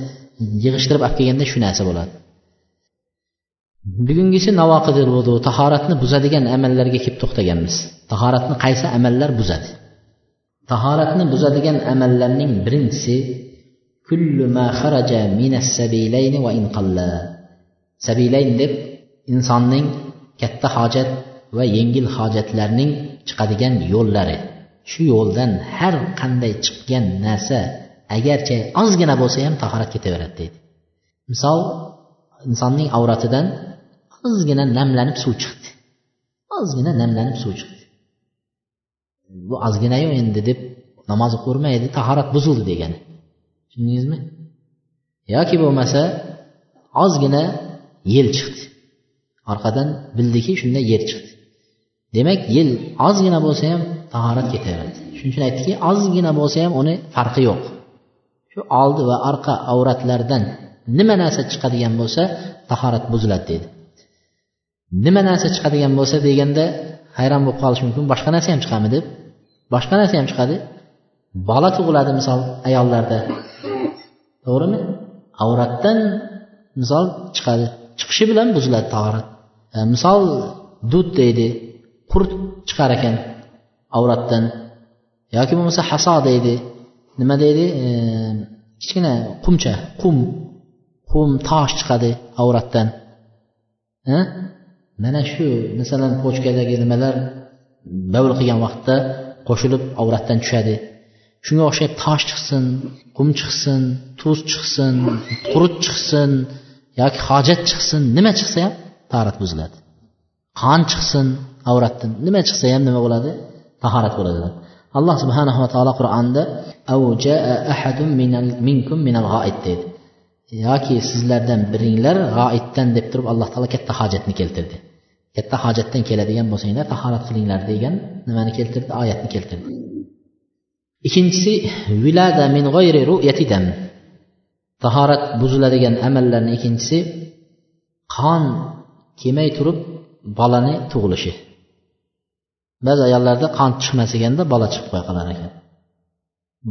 yig'ishtirib olib kelganda shu narsa bo'ladi. Bugungisi navoqidil vudu tahoratni buzadigan amallarga kelib to'xtaganmiz. Tahoratni qaysi amallar buzadi? Tahoratni buzadigan amallarning birinchisi kullu ma kharaja minas sabilayni va in qalla. Sabilayn deb insonning katta hojat va yengil hojatlarning chiqadigan yo'llari. Shu yo'ldan har qanday chiqqan narsa agarcha ozgina bo'lsa ham tahorat ketaveradi deydi. Misol insonning avratidan ozgina namlanib suv chiqdi. Ozgina namlanib suv chiqdi. Bu ozginayu endi deb namoz o'qivermaydi tahorat buzildi degani. Tushundingizmi? Yoki bo'lmasa ozgina yel chiqdi. Orqadan bildiki shunda yer chiqdi. Demak yil ozgina bo'lsa ham tahorat ketaveradi shuning uchun aytdiki ozgina bo'lsa ham uni farqi yo'q. Shu oldi va orqa avratlardan nima narsa chiqadigan bo'lsa tahorat buziladi deydi nima narsa chiqadigan bo'lsa deganda hayron bo'lib qolish mumkin boshqa narsa ham chiqadimi deb? Boshqa narsa ham chiqadi. Bola tug'iladi misol ayollarda. To'g'rimi? Avratdan misol chiqadi. Chiqishi bilan buziladi tahorat. E, misol dud deydi qurt chiqar ekan. Avratdan. Yoki bo'lmasa haso deydi. Nima deydi? Ehm, kichkina qumcha qum qum tosh chiqadi avratdan. Mana shu masalan pochkadagi nimalar bavl qilgan vaqtda qo'shilib avratdan tushadi. Shunga o'xshab tosh chiqsin qum chiqsin tuz chiqsin qurut chiqsin yoki hojat chiqsin. Nima chiqsa ham tahorat buziladi. Qon chiqsin avratdan. Nima chiqsa ham nima bo'ladi? Tahorat bo'ladi alloh subhanahu va taolo qur'onda deydi. Yoki sizlardan biringlar g'oitdan deb turib alloh taolo katta hojatni keltirdi. Katta hojatdan keladigan bo'lsanglar tahorat qilinglar degan nimani keltirdi? Oyatni keltirdi. Ikkinchisi vilada min g'oyri ru'yati dam tahorat buziladigan amallarni ikkinchisi qon kelmay turib bolani tug'ilishi ba'zi ayollarda qon chiqmas ekanda bola chiqib qo'ya qolar ekan.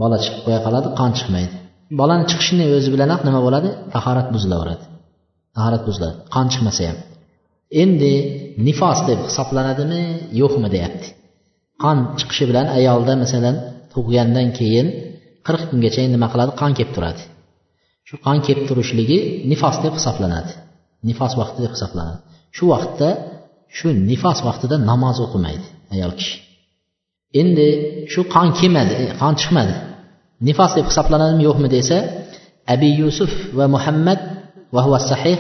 Bola chiqib qo'ya qoladi qon chiqmaydi. Bolani chiqishini o'zi bilanoq nima bo'ladi? Tahorat buzilaveradi. Tahorat buziladi. Qon chiqmasa ham. Endi nifos deb hisoblanadimi? Yo'qmi deyapti. Qon chiqishi bilan ayolda masalan tug'gandan keyin qirq kungacha nima qiladi? Qon kelib turadi. Shu qon kelib turishligi nifos deb hisoblanadi. Nifos vaqti deb hisoblanadi. Shu vaqtda shu nifos vaqtida namoz o'qimaydi ayol kishi. Endi shu qon kelmadi e, qon chiqmadi. Nifos deb hisoblanadimi yo'qmi desa abi yusuf va muhammad va sahih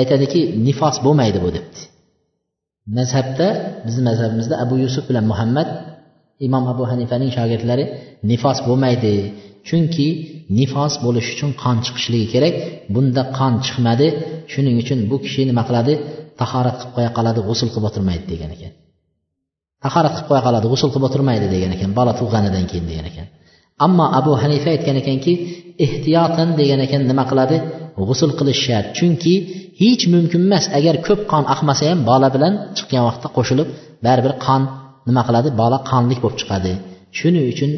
aytadiki nifos bo'lmaydi bu debdi. Mazhabda bizni mazhabimizda abu yusuf bilan muhammad imom abu hanifaning shogirdlari nifos bo'lmaydi. Chunki nifos bo'lishi uchun qon chiqishligi kerak. Bunda qon chiqmadi. Shuning uchun bu kishi nima qiladi? Tahorat qilib qo'ya qoladi g'usul qilib o'tirmaydi degan ekan. Tahorat qilib qo'ya qoladi g'usul qilib o'tirmaydi degan ekan bola tug'ganidan keyin degan ekan. Ammo abu hanifa aytgan ekanki ehtiyotan degan ekan nima qiladi? G'usul qilish shart chunki hech mumkin emas agar ko'p qon oqmasa ham bola bilan chiqqan vaqtda qo'shilib baribir qon nima qiladi? Bola qonlik bo'lib chiqadi. Shuning uchun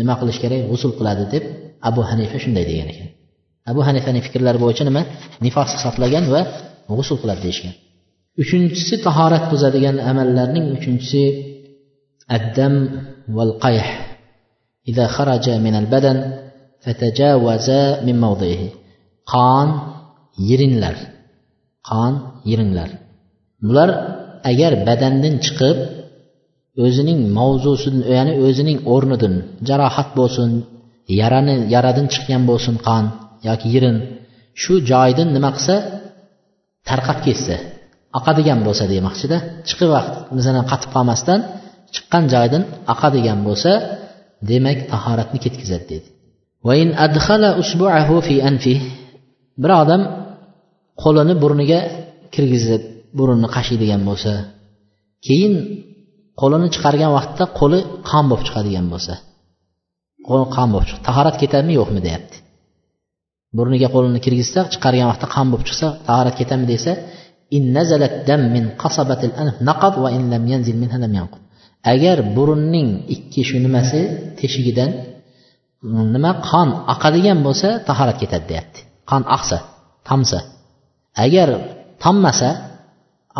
nima qilish kerak? G'usul qiladi deb abu hanifa shunday degan ekan. Abu hanifaning fikrlari bo'yicha nima? Nifos hisoblagan va g'usul qiladi deyishgan. uchinchisi tahorat buzadigan amallarning uchinchisi addam val qayh إذا خرج من البدن فتجاوز من موضعه qon yiringlar qon yiringlar bular agar badandan chiqib o'zining mavzusidan ya'ni o'zining o'rnidan jarohat bo'lsin yarani yaradan chiqqan bo'lsin qon yoki yirin shu joydan nima qilsa tarqab ketsa oqadigan bo'lsa demoqchida chiqib vaqt masalan qatib qolmasdan chiqqan joydan oqadigan bo'lsa demak tahoratni ketkazadi anfi bir odam qo'lini burniga kirgizib burunni qashiydigan bo'lsa keyin qo'lini chiqargan vaqtda qo'li qon bo'lib chiqadigan bo'lsa qo'li qon bo'lib chiqdi. Tahorat ketadimi yo'qmi deyapti. Burniga qo'lini kirgizsa chiqargan vaqtda qon bo'lib chiqsa tahorat ketadimi desa agar burunning ikki shu nimasi teshigidan nima qon oqadigan bo'lsa tahorat ketadi deyapti. Qon oqsa tomsa. Agar tommasa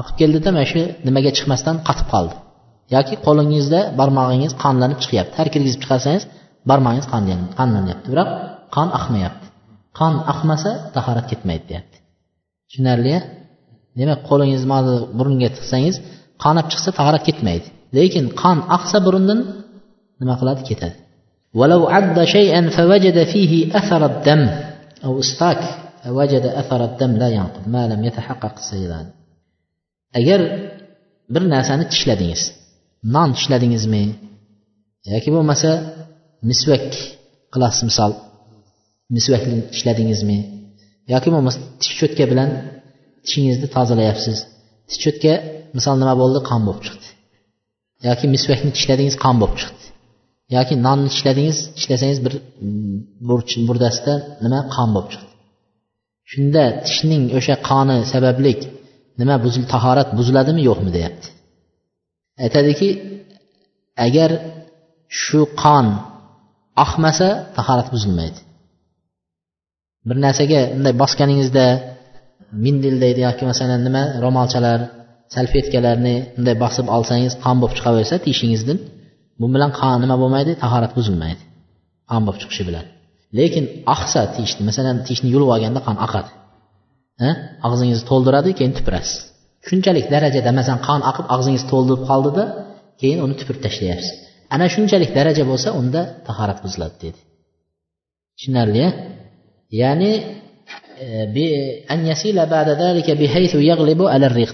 oqib keldida mana shu nimaga chiqmasdan qotib qoldi. Yoki qo'lingizda barmog'ingiz qonlanib chiqyapti. Har kirgizib chiqarsangiz barmog'ingiz qonlanyapti biroq qon oqmayapti. Qon oqmasa tahorat ketmaydi deyapti. Tushunarli demak qo'lingizni burunga tiqsangiz qon olib chiqsa tahorat ketmaydi lekin qon oqsa burundan nima qiladi ketadi ولو عد شيئا فوجد فيه أثر الدم أو استاك فوجد أثر الدم لا ينقض ما لم يتحقق السيلان agar bir narsani tishladingiz non tishladingizmi yoki bo'lmasa misvak qilasiz misol misvakni tishladingizmi yoki bo'lmasa tish cho'tka bilan tishingizni tozalayapsiz. Tish cho'tka misol nima bo'ldi? Qon bo'lib chiqdi. Yoki misvakni tishladingiz qon bo'lib chiqdi. Yoki nonni tishladingiz tishlasangiz bir mm, burch burdasida nima? Qon bo'lib chiqdi. Shunda tishning o'sha qoni sabablik nima? Buzil tahorat buziladimi? Yo'qmi deyapti. Aytadiki agar shu qon oqmasa tahorat buzilmaydi. Bir narsaga bunday bosganingizda mindil deydi yoki masalan nima ro'molchalar salfetkalarni bunday bosib olsangiz qon bo'lib chiqaversa tishingizdan bu bilan qon nima bo'lmaydi tahorat buzilmaydi. Qon bo'lib chiqishi bilan. Lekin oqsa tishni masalan tishni yulib olganda qon oqadi. Og'zingizni to'ldiradi keyin tupurasiz. Shunchalik darajada masalan qon oqib og'zingiz to'ldirib qoldida keyin uni tupurib tashlayapsiz. Ana shunchalik daraja bo'lsa unda tahorat buziladi dedi. Tushunarli ya'ni E,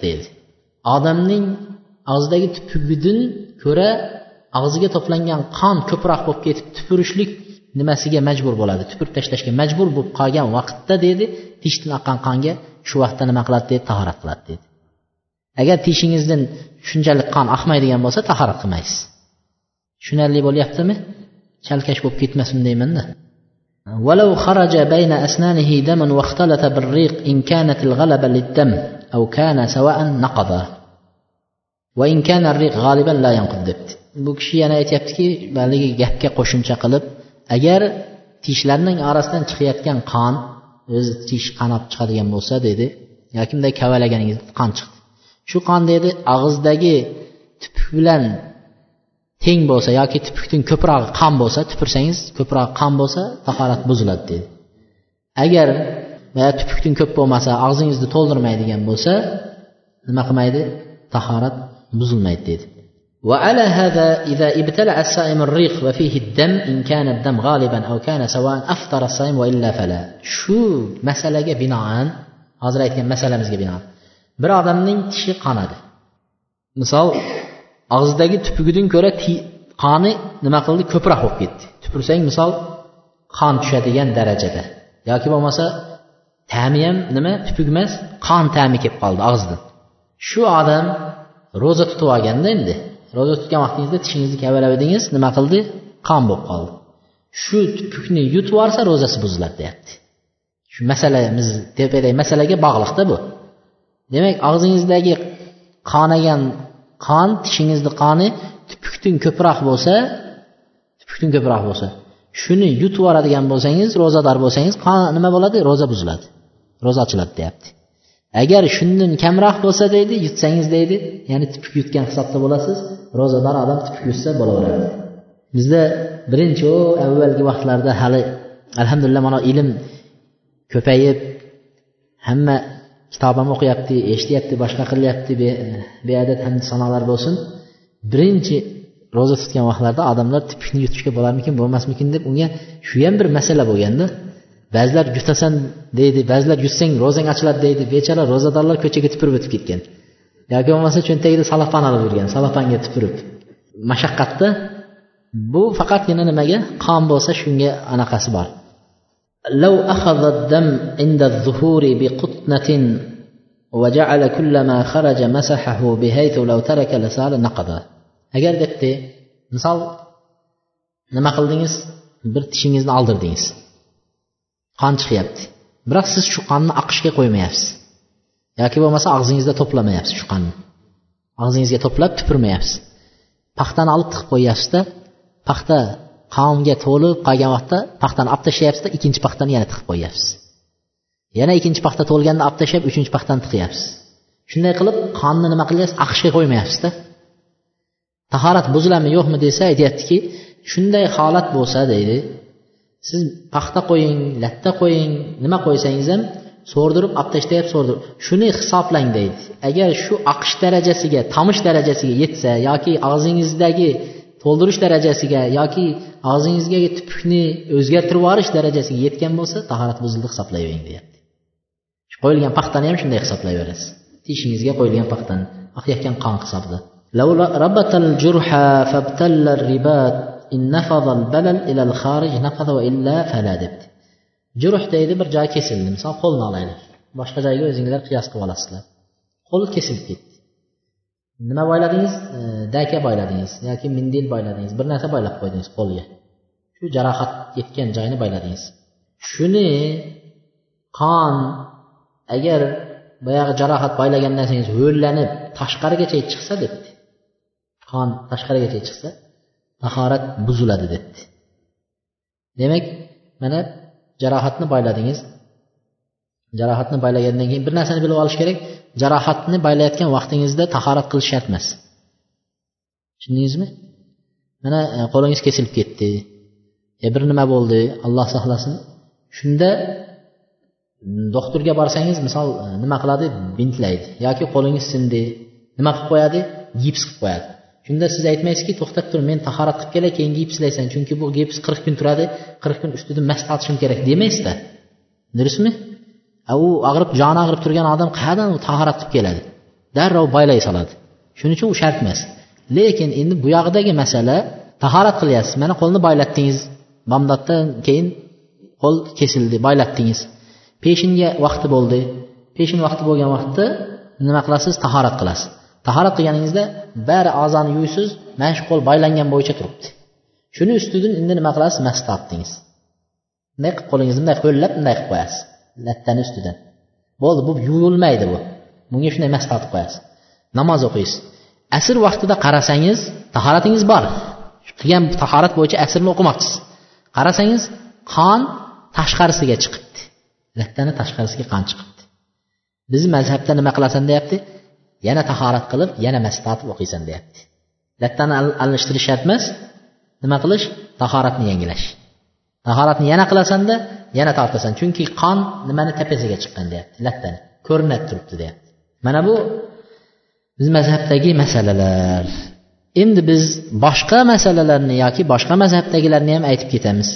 deydi odamning og'zidagi tupugidan ko'ra og'ziga to'plangan qon ko'proq bo'lib ketib tupurishlik nimasiga majbur bo'ladi? Tupurib tashlashga majbur bo'lib qolgan vaqtda dedi tishdan oqqan qonga shu vaqtda nima qiladi dedi tahorat qiladi dedi. Agar tishingizdan shunchalik qon oqmaydigan bo'lsa tahorat qilmaysiz. Tushunarli bo'lyaptimi? Chalkash bo'lib ketmasin deymanda. ولو خرج بين أسنانه دم واختلط بالريق إن كانت الغلبة للدم أو كان سواء نقضه وإن كان الريق غالبا لا ينقض debdi bu kishi yana aytyaptiki haligi gapga qo'shimcha qilib agar tishlarning orasidan chiqayotgan qon o'zi tish qanab chiqadigan bo'lsa dedi yoki bunday kavalaganingiz qon chiqdi shu qon dedi og'izdagi tupuk bilan teng bo'lsa yoki tupukdan ko'proq qon bo'lsa tupursangiz ko'proq qon bo'lsa tahorat buziladi dedi agar tupukdan ko'p bo'lmasa og'zingizni to'ldirmaydigan bo'lsa nima qilmaydi tahorat buzilmaydi dedi وعلى هذا إذا ابتلع الصائم الريق وفيه الدم إن كان الدم غالبا أو كان سواء أفطر الصائم وإلا فلا شو مسألة بناء hozir aytgan masalamizga binoan bir odamning tishi qonadi misol og'zidagi tupugidan ko'ra qoni nima qildi? Ko'proq bo'lib ketdi. Tupursang misol qon tushadigan darajada. Yoki bo'lmasa ta'mi ham nima? Tupuk emas qon ta'mi kelib qoldi og'zidan shu odam ro'za tutib olganda endi ro'za tutgan vaqtingizda tishingizni kavalab edingiz nima qildi? Qon bo'lib qoldi. Shu tupukni yutib yuborsa ro'zasi buziladi deyapti. Shu masalamiz tepadagi masalaga bog'liqda bu. Demak og'zingizdagi qonagan qon tishingizni qoni tupukdan ko'proq bo'lsa tupukdan ko'proq bo'lsa shuni yutib yuboradigan bo'lsangiz ro'zador bo'lsangiz qon nima bo'ladi? Ro'za buziladi. Ro'za ochiladi deyapti. Agar shundan kamroq bo'lsa deydi yutsangiz deydi ya'ni tupuk yutgan hisobda bo'lasiz ro'zador odam tupuk yutsa bo'laveradi. Bizda birinchi u avvalgi vaqtlarda hali alhamdulillah mana ilm ko'payib hamma kitob ham o'qiyapti eshityapti boshqa qilyapti beadad hamd sanolar bo'lsin. Birinchi ro'za tutgan vaqtlarda odamlar tipikni yutishga bo'larmikin bo'lmasmikin deb unga shu ham bir masala bo'lganda ba'zilar yutasan deydi ba'zilar yutsang ro'zang ochiladi deydi bechora ro'zadorlar ko'chaga tupurib o'tib ketgan. Yoki bo'lmasa cho'ntagida salofan olib yurgan salofanga tupurib mashaqqatda bu faqatgina nimaga? Qon bo'lsa shunga anaqasi bor. لو أخذ الدم عند الظهور بقطنة وجعل كل ما خرج مسحه بحيث لو ترك لصار نقضه agar debdi misol nima qildingiz bir tishingizni oldirdingiz qon chiqyapti biroq siz shu qonni oqishga qo'ymayapsiz yoki bo'lmasa og'zingizda to'plamayapsiz shu qonni og'zingizga to'plab tupurmayapsiz paxtani olib tiqib qo'yyapsizda paxta qavmga to'lib qolgan vaqtda paxtani olib tashlayapsizda ikkinchi paxtani yana tiqib qo'yyapsiz. Yana ikkinchi paxta to'lganda olib tashlab uchinchi paxtani tiqyapsiz. Shunday qilib qonni nima qilyapsiz aqishga qo'ymayapsizda tahorat buziladimi yo'qmi desa aytyaptiki shunday holat bo'lsa deydi. Siz paxta qo'ying latta qo'ying nima qo'ysangiz ham so'rdirib olib tashlayapti so'rdirib. Shuni hisoblang deydi. Agar shu aqish darajasiga tomish darajasiga yetsa yoki og'zingizdagi to'ldirish darajasiga yoki og'zingizga tupukni o'zgartirib yuborish darajasiga yetgan bo'lsa tahorat buzildi hisoblayvering deyapti. Qo'yilgan paxtani ham shunday hisoblayverasiz. Tishingizga qo'yilgan paxtani oqayotgan qon hisobida debdi. Juruh deydi bir joy kesildi. Misol qo'lni olaylik. Boshqa joyga o'zinglar qiyos qilib olasizlar. Qo'l kesilib ketdi. Nima boyladingiz? E, Daka boyladingiz yoki mindil boyladingiz? Bir narsa boylab qo'ydingiz qo'lga. Shu jarohat yetgan joyni boyladingiz. Shuni qon agar boyagi jarohat boylagandan narsangiz ho'llanib tashqarigacha chiqsa debdi. Qon tashqarigacha chiqsa tahorat buziladi debdi. Demak mana jarohatni boyladingiz. Jarohatni baylagandan keyin bir narsani bilib olish kerak. Jarohatni baylayotgan vaqtingizda tahorat qilish shart emas. Tushundingizmi? Mana e, qo'lingiz kesilib ketdi. Ya bir nima bo'ldi? Alloh saqlasin shunda mm, doktorga borsangiz misol e, nima qiladi? Bintlaydi. Yoki qo'lingiz sindi. Nima qilib qo'yadi? Gips qilib qo'yadi. Shunda siz aytmaysizki to'xtab tur men tahorat qilib kelay keyin gipslaysan. Chunki bu gips qirq kun turadi. Qirq kun ustida mast tortishim kerak demaysizda. Durustmi? U og'rib joni og'rib turgan odam qayerdan tahorat qilib keladi. Darrov boylay soladi. Shuning uchun u shart emas. Lekin endi bu yog'idagi masala tahorat qilyapsiz mana qo'lni boylatdingiz bomdoddan keyin qo'l kesildi boylatdingiz peshinga vaqti bo'ldi. Peshin vaqti bo'lgan vaqtda nima qilasiz? Tahorat qilasiz. Tahorat qilganingizda bari a'zoni yuvsiz mana shu qo'l boylangan bo'yicha turibdi. Shuni ustidan endi nima qilasiz? Mas tortdingiz bunday qilib qo'lingizni bunday qo'llab bunday qilib qo'yasiz. Lattani ustidan bo'ldi bu yuvilmaydi bu. Bunga shunday mas qo'yasiz. Namoz o'qiysiz. Asr vaqtida qarasangiz tahoratingiz bor. Qilgan tahorat bo'yicha asrni o'qimoqchisiz. Qarasangiz qon tashqarisiga chiqibdi. Lattani tashqarisiga qon chiqibdi. Bizni mazhabda nima qilasan deyapti? Yana tahorat qilib yana mas tortib o'qiysan deyapti. Lattani almashtirish shart emas nima qilish? Tahoratni yangilash. Tahoratni yana qilasanda yana tortasan. Chunki qon nimani tepasiga chiqqan deyapti lattani ko'rinib turibdi deyapti mana bu biz mazhabdagi masalalar. Endi biz boshqa masalalarni yoki boshqa mazhabdagilarni ham aytib ketamiz.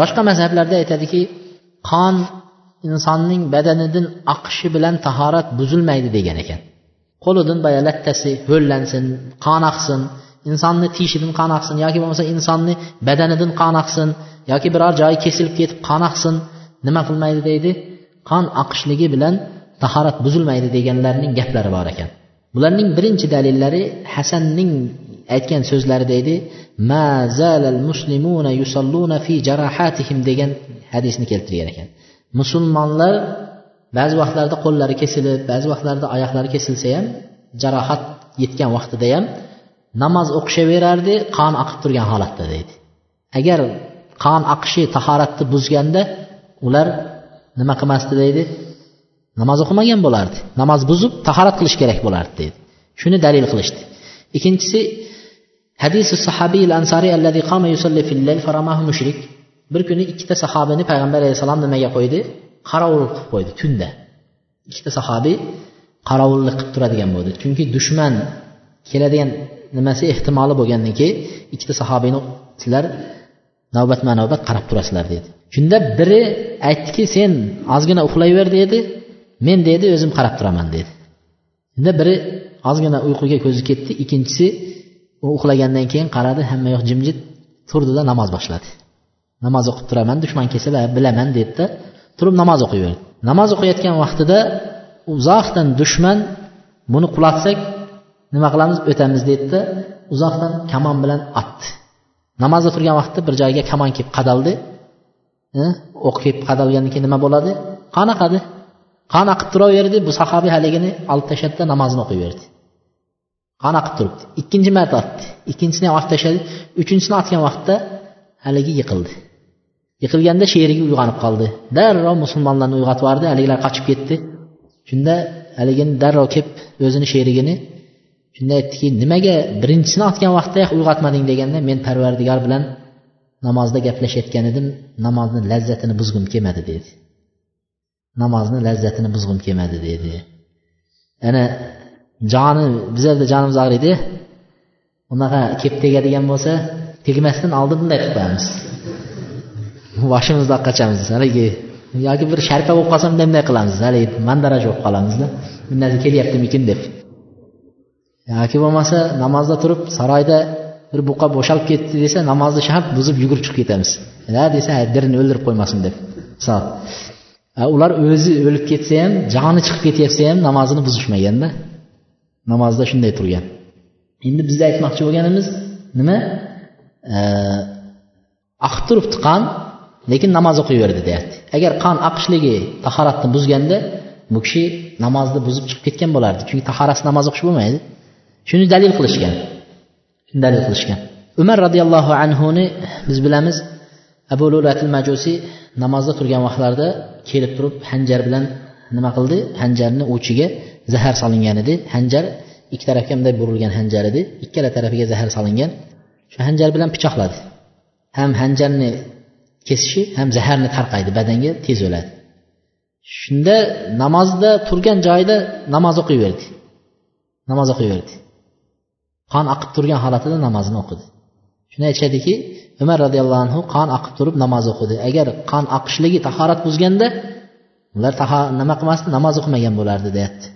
Boshqa mazhablarda aytadiki qon insonning badanidan oqishi bilan tahorat buzilmaydi degan ekan. Qo'lidan boya lattasi ho'llansin qon oqsin. Insonni tishidan qon oqsin yoki bo'lmasa insonni badanidan qon oqsin yoki biror joyi kesilib ketib qon oqsin nima qilmaydi deydi? Qon oqishligi bilan tahorat buzilmaydi deganlarning gaplari bor ekan. Bularning birinchi dalillari hasanning aytgan so'zlari deydi muslimuna yusalluna fi jarahatihim degan hadisni keltirgan ekan. Musulmonlar ba'zi vaqtlarda qo'llari kesilib ba'zi vaqtlarda oyoqlari kesilsa ham jarohat yetgan vaqtida ham namoz o'qishaverardi qon oqib turgan holatda deydi. Agar qon oqishi tahoratni buzganda ular nima qilmasdi deydi? Namoz o'qimagan bo'lardi. Namoz buzib tahorat qilish kerak bo'lardi deydi. Shuni dalil qilishdi. Ikkinchisi hadisi sahobiy ansariy allazi qama yusalli fil layl faramahu mushrik. Bir kuni ikkita sahobini payg'ambar alayhissalom nimaga qo'ydi? Qorovul qilib qo'ydi tunda. Ikkita sahobiy qorovullik qilib turadigan bo'ldi. Chunki dushman keladigan nimasi ehtimoli bo'lgandan keyin ikkita sahobiyni sizlar navbatma navbat qarab turasizlar dedi. Shunda biri aytdiki sen ozgina uxlayver dedi. Men dedi o'zim qarab turaman dedi. Shunda biri ozgina uyquga ko'zi ketdi. Ikkinchisi u uxlagandan keyin qaradi hamma yoq jimjit turdida namoz boshladi. Namoz o'qib turaman dushman kelsa bilaman dedida turib namoz o'qiyverdi. Namoz o'qiyotgan vaqtida uzoqdan dushman buni qulatsak nima qilamiz? O'tamiz deydida uzoqdan kamon bilan otdi. Namozda turgan vaqtda bir joyga kamon kelib qadaldi. O'q kelib qadalgandan keyin nima bo'ladi? Qon oqadi qon oqib turaverdi? Bu sahobiy haligini olib tashladida namozini o'qiyverdi qon oqib turibdi? Ikkinchi marta otdi. Ikkinchisini ham otib tashladi uchinchisini otgan vaqtda haligi yiqildi. Yiqilganda sherigi uyg'onib qoldi. Darrov musulmonlarni uyg'otib yubordi haligilar qochib ketdi. Shunda haligini darrov kelib o'zini sherigini shunda aytdiki nimaga birinchisini otgan vaqtda uyg'otmading deganda men parvardigor bilan namozda gaplashayotgan edim namozni lazzatini buzgim kelmadi dedi. Namozni lazzatini buzg'im kelmadi dedi. Ana joni bizlarda jonimiz og'riydi unaqa kelib tegadigan bo'lsa tegmasdan oldin bunday qilib qo'yamiz. Boshimizni qachamiz haligi yoki bir sharpa bo'lib qolsa bunday bunday qilamiz haligi mandaraj bo'lib qolamizda. Bir narsa kelyaptimikin deb. Yoki bo'lmasa namozda turib saroyda bir buqa bo'shalib ketdi desa namozni shart buzib yugurib chiqib ketamiz. Ha desa dirini o'ldirib qo'ymasin deb. Misol. Ular o'zi o'lib ketsa ham joni chiqib ketyapsa ham namozini buzishmaganda namozda shunday turgan. Endi bizda aytmoqchi bo'lganimiz nima? Oqib turibdi qon lekin namoz o'qiyverdi deyapti. Agar qon oqishligi tahoratni buzganda bu kishi namozni buzib chiqib ketgan bo'lardi. Chunki tahoratsiz namoz o'qish bo'lmaydi. Shuni dalil qilishgan. Shuni dalil qilishgan. Umar roziyallohu anhuni biz bilamiz abu lulatil majusiy namozda turgan vaqtlarida kelib turib hanjar bilan nima qildi? Hanjarni uchiga zahar solingan edi. Hanjar ikki tarafga bunday burilgan hanjar edi. Ikkala tarafiga zahar solingan. Shu hanjar bilan pichoqladi. Ham hanjarni kesishi ham zaharni tarqaydi. Badanga tez o'ladi. Shunda namozda turgan joyida namoz o'qiyverdi namoz o'qiyverdi qon oqib turgan holatida namozini o'qidi. Shuni aytishadiki umar roziyallohu anhu qon oqib turib namoz o'qidi. Agar qon oqishligi tahorat buzganda ular nima qilmasdi? Namoz o'qimagan bo'lardi deyapti.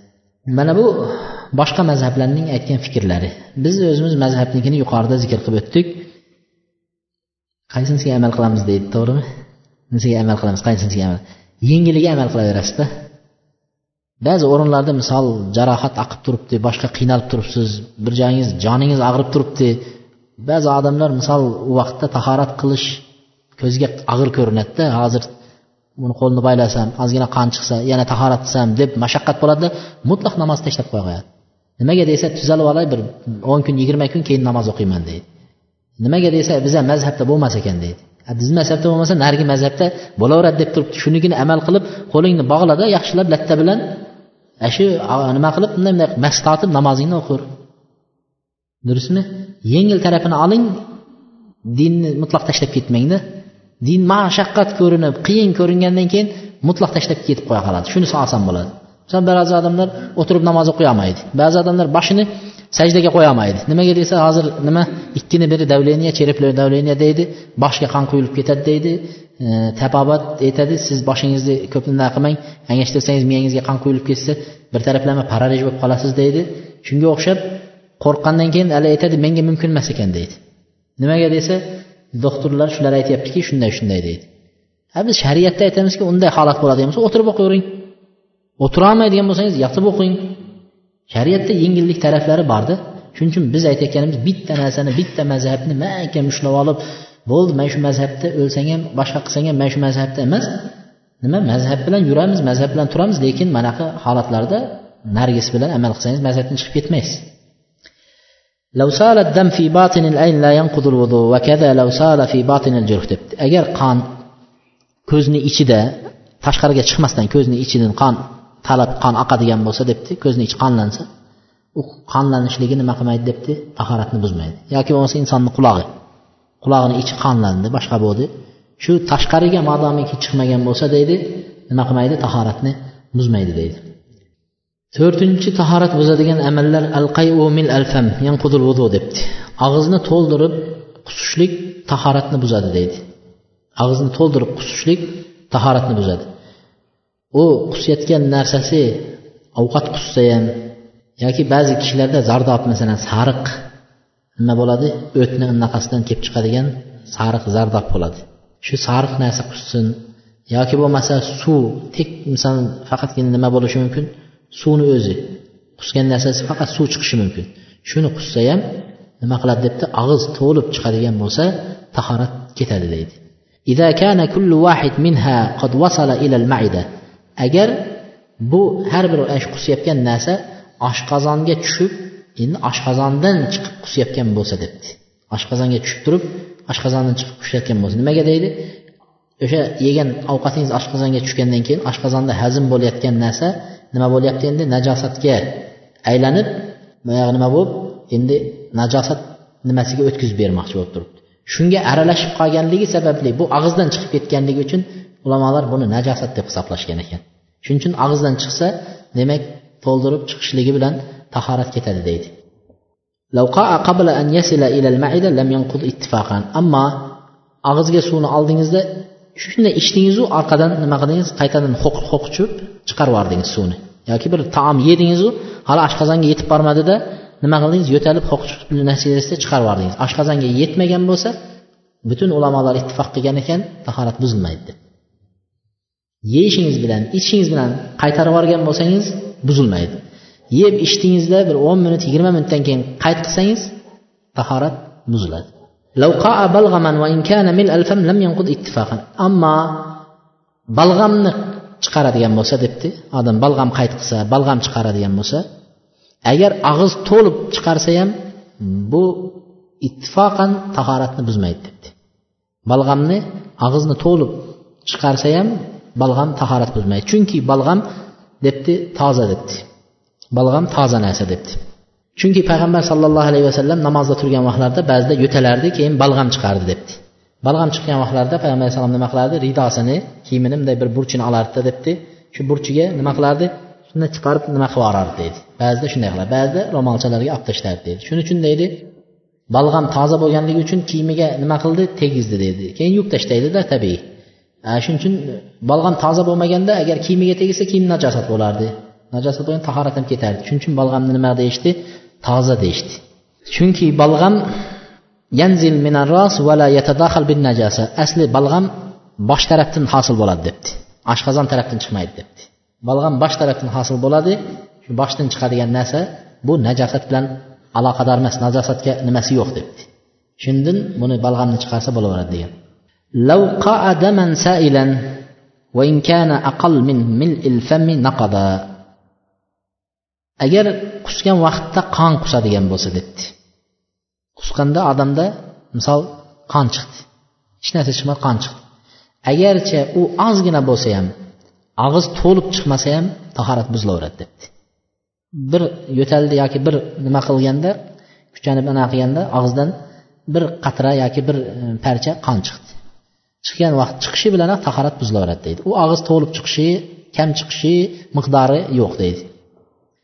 Mana bu boshqa mazhablarning aytgan fikrlari. Biz o'zimiz mazhabnikini yuqorida zikr qilib o'tdik. Qaysinisiga amal qilamiz deydi to'g'rimi? Nisiga amal qilamiz qaysinisiga amal? Yengiliga amal qilaverasizda. Ba'zi o'rinlarda misol jarohat oqib turibdi boshqa qiynalib turibsiz bir joyingiz joningiz og'rib turibdi. Ba'zi odamlar misol u vaqtda tahorat qilish ko'zga og'ir ko'rinadida hozir buni qo'lni baylasam ozgina qon chiqsa yana tahorat qilsam deb mashaqqat bo'ladida mutlaq namozni tashlab qo'ya qo'yadi nimaga desa tuzalib olay bir o'n kun yigirma kun keyin namoz o'qiyman deydi. Nimaga desa biza mazhabda bo'lmas ekan deydi. Bizni mazhabda bo'lmasa narigi mazhabda bo'laveradi deb turibdi. Shunigina amal qilib qo'lingni bog'lada yaxshilab latta bilan shu nima qilib bunday bunday mas tortib namozingni o'qir. Durustmi? Yengil tarafini oling dinni mutlaq tashlab ketmangda. Din mashaqqat ko'rinib qiyin ko'ringandan keyin mutlaq tashlab ketib qo'ya qoladi. Shunisi oson bo'ladi. Misol ba'zi odamlar o'tirib namoz o'qiy olmaydi. Ba'zi odamlar boshini sajdaga qo'ya olmaydi nimaga desa hozir nima? Ikkini biri davleniya черепное давление deydi. Boshga qon quyilib ketadi deydi. E, tabobat aytadi siz boshingizni ko'p nima qilmang angashtirsangiz miyangizga qon quyilib ketsa bir taraflama paralij bo'lib qolasiz deydi. Shunga o'xshab qo'rqqandan keyin hali aytadi menga mumkin emas ekan deydi. Nimaga desa doktorlar shular aytyaptiki shunday shunday deydi. A biz shariatda aytamizki unday holat bo'ladigan bo'lsa o'tirib o'qiyvering o'tirolmaydigan bo'lsangiz yotib o'qing. shariatda yengillik taraflari borda shuning uchun biz aytayotganimiz bitta narsani bitta mazhabni mahkam ushlab olib bo'ldi mana shu mazhabda o'lsang ham boshqa qilsang ham mana shu mazhabda emas nima mazhab bilan yuramiz mazhab bilan turamiz lekin manaqa holatlarda nargisi bilan amal qilsangiz mazhabdan chiqib ketmaysiz لو سال الدم في باطن العين لا ينقض الوضوء وكذا لو سال في باطن الجرح debdi agar qon ko'zni ichida tashqariga chiqmasdan ko'zni ichidan qon talab qon oqadigan bo'lsa debdi ko'zni ichi qonlansa u qonlanishligi nima qilmaydi debdi tahoratni buzmaydi. Yoki bo'lmasa insonni qulog'i qulog'ini ichi qonlandi boshqa bo'ldi. Shu tashqariga modomiki chiqmagan bo'lsa deydi nima qilmaydi tahoratni buzmaydi deydi. To'rtinchi tahorat buzadigan amallar al mil alfam yanqudul vudu debdi. Og'izni to'ldirib qusishlik tahoratni buzadi deydi. Og'izni to'ldirib qusishlik tahoratni buzadi. u qusayotgan narsasi ovqat qussa ham yoki ba'zi kishilarda zardob masalan sariq nima bo'ladi o'tni anaqasidan kelib chiqadigan sariq zardob bo'ladi shu sariq narsa qussin yoki bo'lmasa suv tek misol faqatgina nima bo'lishi mumkin suvni o'zi qusgan narsasi faqat suv chiqishi mumkin shuni qussa ham nima qiladi debdi og'iz to'lib chiqadigan bo'lsa tahorat ketadi deydi إذا كان كل واحد منها قد وصل إلى المعدة agar bu har bir shu qusayotgan narsa oshqozonga tushib endi oshqozondan chiqib qusayotgan bo'lsa debdi. Oshqozonga tushib turib oshqozondan chiqib qusayotgan bo'lsa nimaga deydi? O'sha yegan ovqatingiz oshqozonga tushgandan keyin oshqozonda hazm bo'layotgan narsa nima bo'lyapti endi? Najosatga aylanib boyagi nima bo'lib endi najosat nimasiga o'tkazib bermoqchi bo'lib turibdi. Shunga aralashib qolganligi sababli bu og'izdan chiqib ketganligi uchun ulamolar buni najosat deb hisoblashgan ekan. Shuning uchun og'izdan chiqsa demak to'ldirib chiqishligi bilan tahorat ketadi deydi. Ammo og'izga suvni oldingizda shunday ichdingizu orqadan nima qildingiz? Qaytadan ho'qichib chiqarib yubordingiz suvni. Yoki bir taom yedingizu hali oshqozonga yetib bormadida nima qildingiz? Yo'talib natijasida chiqarib yubordingiz. Oshqozonga yetmagan bo'lsa butun ulamolar ittifoq qilgan ekan tahorat buzilmaydi deb. Yeyishingiz bilan ichishingiz bilan qaytarib yuborgan bo'lsangiz buzilmaydi. Yeb ichdingizda bir o'n minut yigirma minutdan keyin qayt qilsangiz tahorat buziladi. Ammo balg'amni chiqaradigan bo'lsa debdi odam balg'am qayt qilsa balg'am chiqaradigan bo'lsa agar og'iz to'lib chiqarsa ham bu ittifoqan tahoratni buzmaydi debdi. Balg'amni og'izni to'lib chiqarsa ham balg'am tahorat buzmaydi chunki balg'am debdi toza debdi. Balg'am toza narsa debdi. Chunki payg'ambar sallallohu alayhi vasallam namozda turgan vaqtlarida ba'zida yo'talardi keyin balg'am chiqardi debdi. Balg'am chiqqan vaqtlarida payg'ambar alayhisalom nima qilardi? Ridosini kiyimini bunday bir burchini olardida debdi. Shu burchiga nima qilardi? Shunday chiqarib nima qilib yuborardi deydi ba'zida shunday qiladi. Ba'zida ro'molchalarga olib tashlardi deydi shuning uchun deydi balg'am toza bo'lganligi uchun kiyimiga nima qildi? Tegizdi deydi keyin yuvib tashlaydida tabiiy. Shuning uchun e, balg'am toza bo'lmaganda agar kiyimiga tegsa kiyim najosat bo'lardi. Najosat bo'lgan tahorat ham ketardi. Shuning uchun balg'amni nima deyishdi? Toza deyishdi. Chunki balg'am yanzil minarros va la bin najasa. Asli balg'am bosh tarafdan hosil bo'ladi debdi. Oshqozon tarafdan chiqmaydi debdi. Balg'am bosh tarafdan hosil bo'ladi. Shu boshdan chiqadigan narsa bu najosat bilan aloqador emas najosatga nimasi yo'q debdi. Shundan buni balg'amni chiqarsa bo'laveradi degan. لو قعد من سائلا وإن كان أقل من ملء الفم نقضا agar qusgan vaqtda qon qusadigan bo'lsa debdi qusganda odamda misol qon chiqdi hech narsa chiqmay qon chiqdi agarcha u ozgina bo'lsa ham og'iz to'lib chiqmasa ham tahorat buzilaveradi debdi bir yo'taldi yoki bir nima qilganda kuchanib anaqa qilganda og'izdan bir qatra yoki bir e, parcha qon chiqdi chiqqan vaqt chiqishi bilanoq tahorat buzilaveradi deydi. U og'iz to'lib chiqishi kam chiqishi miqdori yo'q deydi.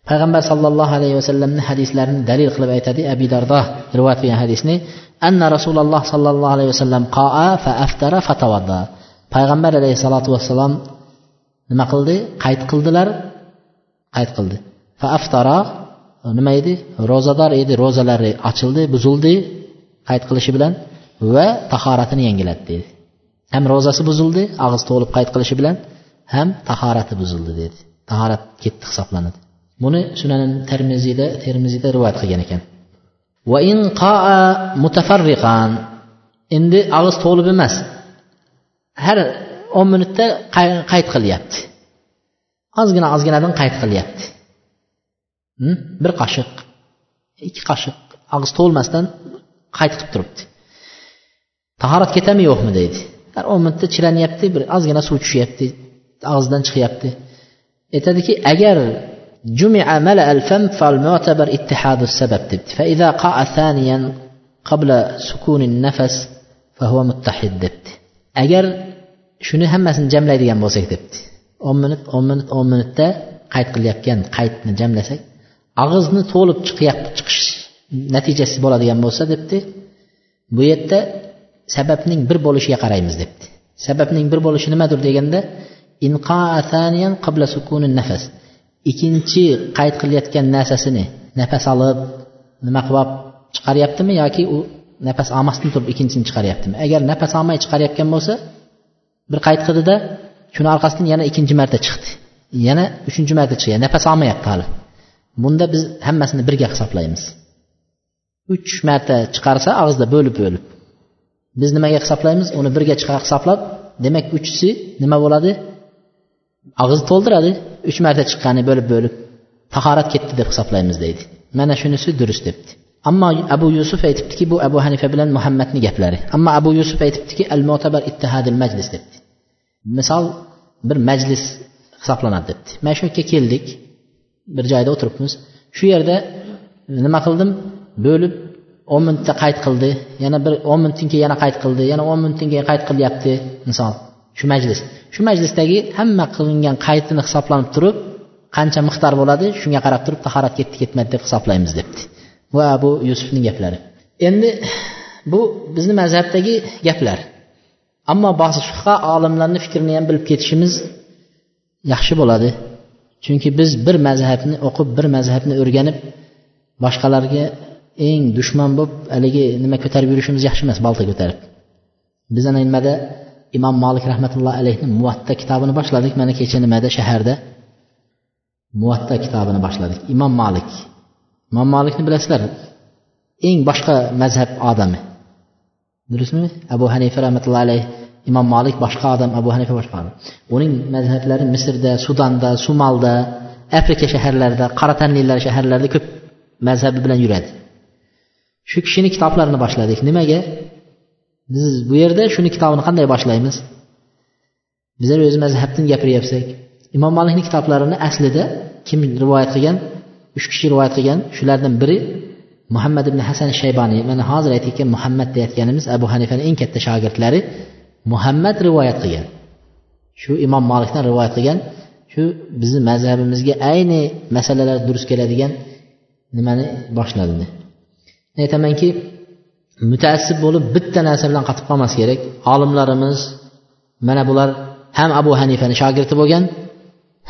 Payg'ambar sallallohu alayhi vasallamni hadislarini dalil qilib aytadi abi dardo rivoyat qilgan hadisni anna rasululloh sollallohu alayhi vasallam qoa fa aftara fatavada payg'ambar alayhissalotu vassalom nima qildi? Qayt qildilar qayt qildi. Fa aftara e, nima edi? Ro'zador edi ro'zalari ochildi buzildi qayt qilishi bilan va tahoratini yangiladi deydi. Ham ro'zasi buzildi og'iz to'lib qayt qilishi bilan ham tahorati buzildi dedi. Tahorat ketdi hisoblanadi. Buni sunan termiziyda termiziyda rivoyat qilgan ekan. Va in qaa mutafarriqan. Endi og'iz to'lib emas. Har o'n minutda qayd qilyapti. Ozgina ozginadan qayd qilyapti. Hm? Bir qoshiq ikki qoshiq og'iz to'lmasdan qayd qilib turibdi. Tahorat ketami yo'qmi deydi. har o'n minutda chilanyapti bir ozgina suv tushyapti og'zidan chiqyapti aytadiki agar جمع ملأ الفم فالمعتبر اتحاد السبب دبت فإذا قاع ثانيا قبل سكون النفس فهو متحد دبت agar shuni hammasini jamlaydigan bo'lsak debdi o'n minut o'n minut o'n minutda qayd qilayotgan qaydni jamlasak og'izni to'lib chiqyapti chiqish natijasi bo'ladigan bo'lsa debdi bu yerda sababning bir bo'lishiga qaraymiz debdi. Sababning bir bo'lishi nimadir deganda qabla nafas. Ikkinchi qayd qilayotgan narsasini nafas olib nima qilib chiqaryaptimi yoki u nafas olmasdan turib ikkinchisini chiqaryaptimi? Agar nafas olmay chiqarayotgan bo'lsa bir qayd qildida shuni orqasidan yana ikkinchi marta chiqdi. Yana uchinchi marta chiqdi nafas olmayapti hali. Bunda biz hammasini birga hisoblaymiz. Uch marta chiqarsa og'izda bo'lib bo'lib biz nimaga hisoblaymiz? Uni birga hisoblab demak uchisi nima bo'ladi? Og'iz to'ldiradi. Uch marta chiqqani bo'lib bo'lib tahorat ketdi deb hisoblaymiz deydi. Mana shunisi durust debdi. Ammo abu yusuf aytibdiki bu abu hanifa bilan muhammadni gaplari. Ammo abu yusuf aytibdiki al motabar ittihadil majlis debdi. Misol bir majlis hisoblanadi debdi. Mana shu yerga keldik. Bir joyda o'tiribmiz. Shu yerda nima qildim? Bo'lib o'n minutda qayd qildi yana bir o'n minutdan keyin yana qayd qildi yana o'n minutdan keyin qayd qilyapti misol shu majlis. Shu majlisdagi hamma qilingan qaytini hisoblanib turib qancha miqdor bo'ladi shunga qarab turib tahorat ketdi ketmadi deb hisoblaymiz debdi. Va bu yusufning gaplari. Endi bu bizni mazhabdagi gaplar. Ammo boshqa olimlarni fikrini ham bilib ketishimiz yaxshi bo'ladi. Chunki biz bir mazhabni o'qib bir mazhabni o'rganib boshqalarga eng dushman bo'lib haligi nima ko'tarib yurishimiz yaxshi emas bolta ko'tarib. Biz ana nimada? Imom molik rahmatullohi alayhni muvatta kitobini boshladik. Mana kecha nimada? Shaharda. Muvatta kitobini boshladik. Imom molik imom molikni bilasizlar eng boshqa mazhab odami. Durustmi? Abu hanifa rahmatullohi alayh imom molik boshqa odam abu hanifa boshqa odam. Uning mazhablari misrda sudanda sumalda afrika shaharlarida qora tanlilar shaharlarida ko'p mazhabi bilan yuradi. Shu kishini kitoblarini boshladik. Nimaga? Biz bu yerda shuni kitobini qanday boshlaymiz? Bizlar o'z mazhabdan gapiryapsak. Imom malikni kitoblarini aslida kim rivoyat qilgan? Uch kishi rivoyat qilgan. Shulardan biri muhammad ibn hasan shayboniy mana hozir aytayotgan muhammad deyayotganimiz abu hanifani eng katta shogirdlari muhammad rivoyat qilgan. Shu imom malikdan rivoyat qilgan. Shu bizni mazhabimizga ayni masalalar durust keladigan nimani boshladi? Aytamanki mutaassib bo'lib bitta narsa bilan qotib qolmas kerak. Olimlarimiz mana bular ham abu hanifani shogirdi bo'lgan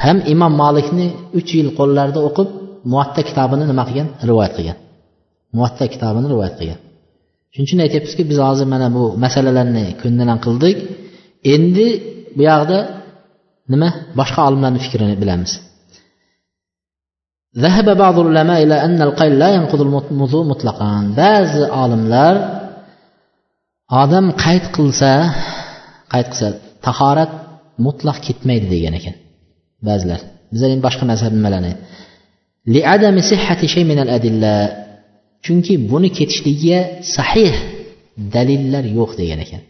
ham imom molikni uch yil qo'llarida o'qib muvatta kitobini nima qilgan? Rivoyat qilgan. Muvatta kitobini rivoyat qilgan. Shuning uchun aytyapmizki biz hozir mana bu masalalarni ko'ndalang qildik. Endi bu yoqda nima? Boshqa olimlarni fikrini bilamiz. ذهب بعض العلماء إلى أن القيل لا ينقض الوضوء مطلقا ba'zi olimlar odam qayd qilsa qayd qilsa tahorat mutlaq ketmaydi degan ekan ba'zilar bizlar endi boshqa mazhab nimalarni chunki buni ketishligiga sahih dalillar yo'q degan ekan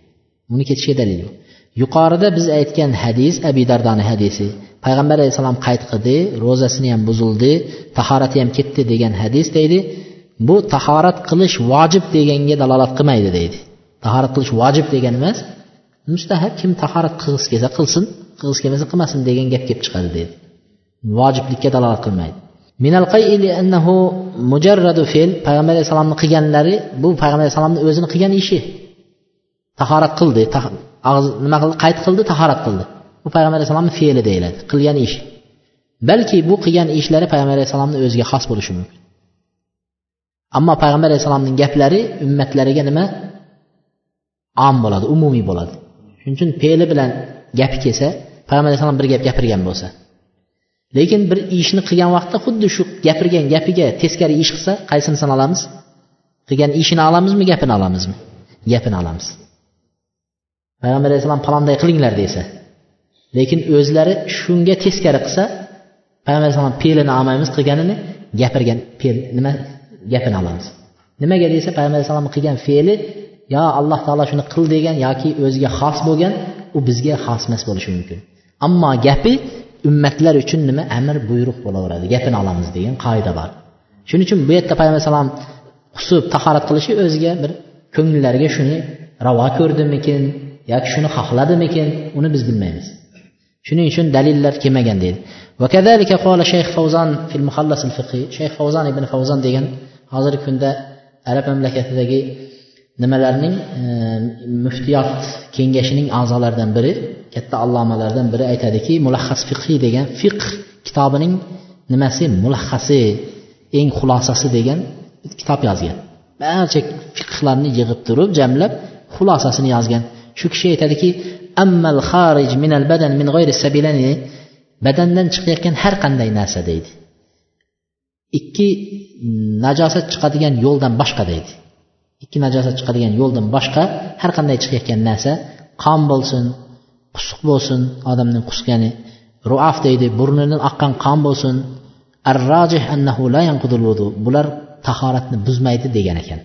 buni ketishiga dalil yo'q yuqorida biz aytgan hadis abi dardoni hadisi payg'ambar alayhissalom qayd qildi ro'zasini ham buzildi tahorati ham ketdi degan hadis deydi. Bu tahorat qilish vojib deganga dalolat qilmaydi deydi. Tahorat qilish vojib degani emas mustahab kim tahorat qilg'isi kelsa qilsin qilg'isi kelmasa qilmasin degan gap kelib chiqadi deydi. Vojiblikka dalolat qilmaydi. Mujarradu fe'l payg'ambar alayhissalomni qilganlari bu payg'ambar alayhissalomni o'zini qilgan ishi. Tahorat qildi nima qildi? Qayd qildi tahorat qildi. Bu payg'ambar alayhissalomni fe'li deyiladi qilgan ish. Balki bu qilgan ishlari payg'ambar alayhissalomni o'ziga xos bo'lishi mumkin. Ammo payg'ambar alayhissalomning gaplari ummatlariga nima? Om bo'ladi umumiy bo'ladi. Shuning uchun fe'li bilan gapi kelsa payg'ambar alayhissalom bir gap gapirgan bo'lsa. Lekin bir ishni qilgan vaqtda xuddi shu gapirgan gapiga teskari ish qilsa qaysinisini olamiz? Qilgan ishini olamizmi gapini olamizmi? Gapini olamiz. Payg'ambar alayhissalom palonday qilinglar desa. Lekin o'zlari shunga teskari qilsa payg'ambar alayhisalom pelini olmaymiz qilganini gapirgan fe'l nima gapini olamiz. Nimaga desa payg'ambar alayhissalom qilgan fe'li yo alloh taolo shuni qil degan yoki o'ziga xos bo'lgan u bizga xos emas bo'lishi mumkin. Ammo gapi ummatlar uchun nima? Amr buyruq bo'laveradi gapini olamiz degan qoida bor. Shuning uchun bu yerda payg'ambar alayhisalom husub tahorat qilishi o'ziga bir ko'ngillariga shuni ravo ko'rdimikin yoki shuni xohladimikin uni biz bilmaymiz. shuning uchun dalillar kelmagan deydi. Vakazalika qola shayx favzon fil muhallas fiqiy shayx favzon ibn favzon degan hozirgi kunda arab mamlakatidagi nimalarning e, muftiyot kengashining a'zolaridan biri katta allomalardan biri aytadiki mulahhas fiqiy degan fiq kitobining nimasi? Mulahhasi eng xulosasi degan kitob yozgan. Barcha fiqhlarni yig'ib turib jamlab xulosasini yozgan. Shu kishi aytadiki ammal xarij minal badan min g'ayri sabilani badandan chiqayotgan har qanday narsa deydi. Ikki najosat chiqadigan yo'ldan boshqa deydi. Ikki najosat chiqadigan yo'ldan boshqa har qanday chiqayotgan narsa qon bo'lsin qusuq bo'lsin odamning qusgani ruaf deydi burnidan oqqan qon bo'lsin. Arrojih annahu la yanqudul vudu bular tahoratni buzmaydi degan ekan.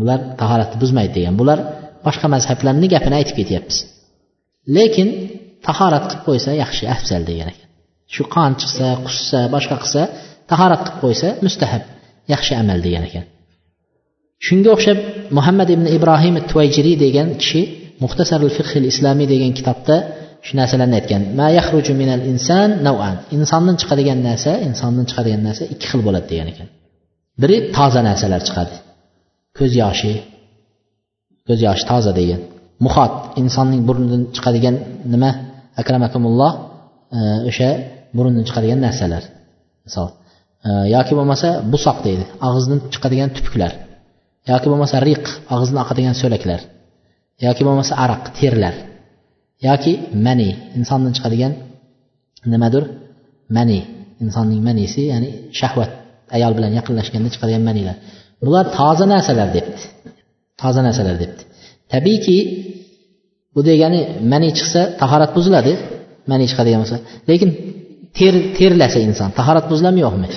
Bular tahoratni buzmaydi degan. Bular boshqa mazhablarni gapini aytib ketyapmiz. Lekin tahorat qilib qo'ysa yaxshi afzal degan ekan. Shu qon chiqsa qussa boshqa qilsa tahorat qilib qo'ysa mustahab yaxshi amal degan ekan. Shunga o'xshab muhammad ibn ibrohim tuvayjiriy degan kishi muxtasarul fiqhil islomiy degan kitobda shu narsalarni aytgan. Ma yaxruju minal inson navan insondan chiqadigan narsa insondan chiqadigan narsa ikki xil bo'ladi degan ekan. Biri toza narsalar chiqadi. Ko'z yoshi ko'z yoshi toza degan. Muhot insonning burnidan chiqadigan nima? Akramakumulloh e, o'sha burundan chiqadigan narsalar. Misol e, yoki bo'lmasa busoq deydi og'izdan chiqadigan tupuklar. Yoki bo'lmasa riq og'izdan oqadigan so'laklar. Yoki bo'lmasa araq terlar. Yoki mani insondan chiqadigan nimadir? Mani insonning manisi ya'ni shahvat ayol bilan yaqinlashganda chiqadigan manilar. Bular toza narsalar debdi. Toza narsalar debdi. Tabiiyki bu degani mani chiqsa tahorat buziladi mani chiqadigan bo'lsa. Lekin ter terlasa inson tahorat buziladimi yo'qmi?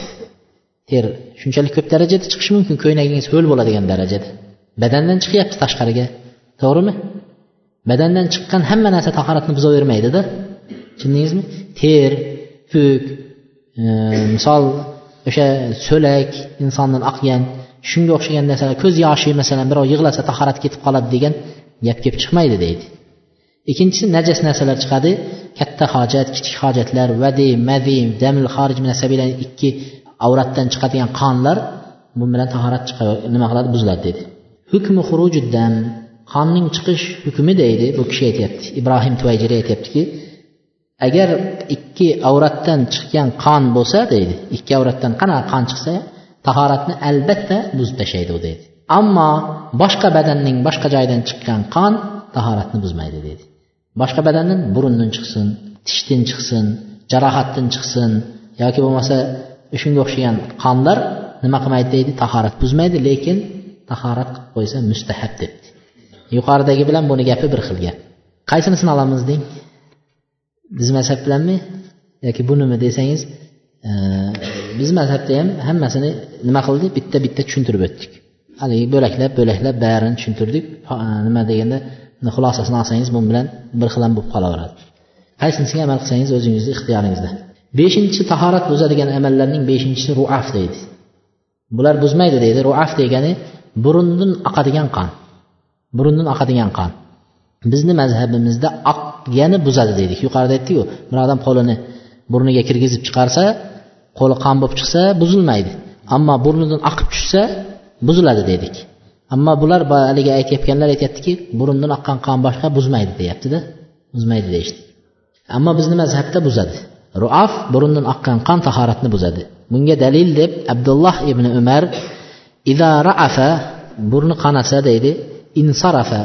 Ter shunchalik ko'p darajada chiqishi mumkin ko'ylagingiz ho'l bo'ladigan darajada. Badandan chiqyapti tashqariga to'g'rimi? Badandan chiqqan hamma narsa tahoratni buzavermaydida tushundingizmi? Ter puk e, misol o'sha so'lak insondan oqgan shunga o'xshagan narsalar ko'z yoshi masalan birov yig'lasa tahorat ketib qoladi degan gap kelib chiqmaydi deydi. Ikkinchisi najas narsalar chiqadi. Katta hojat kichik hojatlar vadi madi damil xorij ikki avratdan chiqadigan qonlar bu bilan tahorat nima qiladi? Buziladi dedi hukmi xurujiddam qonning chiqish hukmi deydi bu kishi aytyapti ibrohim tuvayjiri aytyaptiki agar ikki avratdan chiqqan qon bo'lsa deydi ikki avratdan qanaqa qon chiqsa tahoratni albatta buzib tashlaydi u deydi ammo boshqa badanning boshqa joyidan chiqqan qon tahoratni buzmaydi deydi boshqa badandan burundan chiqsin tishdan chiqsin jarohatdan chiqsin yoki bo'lmasa shunga o'xshagan qonlar nima qilmaydi deydi tahorat buzmaydi lekin tahorat qilib qo'ysa mustahab debdi. Yuqoridagi bilan buni gapi bir xil gap qaysinisini olamiz deng? Biz mazhab bilanmi? Yoki bunimi desangiz biz mazhabda ham hammasini nima qildik? Bitta bitta tushuntirib o'tdik. Haligi bo'laklab bo'laklab barini tushuntirdik. Nima deganda xulosasini olsangiz bu bilan bir xil ham bo'lib qolaveradi. Qaysinisiga amal qilsangiz o'zingizni ixtiyoringizda. Beshinchi tahorat buzadigan amallarning beshinchisi ruaf deydi. Bular buzmaydi deydi. Ruaf degani burundan oqadigan qon. Burundan oqadigan qon. Bizni mazhabimizda oqqani buzadi deydik yuqorida aytdikku bir odam qo'lini burniga kirgizib chiqarsa qo'li qon bo'lib chiqsa buzilmaydi. Ammo burnidan oqib tushsa buziladi dedik. Ammo bular haligi aytayotganlar aytyaptiki burundan oqqan qon boshqa buzmaydi deyaptida buzmaydi deyishdi. Ammo bizni mazhabda buzadi. Ruaf burundan oqqan qon tahoratni buzadi. Bunga dalil deb abdulloh ibn umar ida raafa burni qanasa deydi insarafa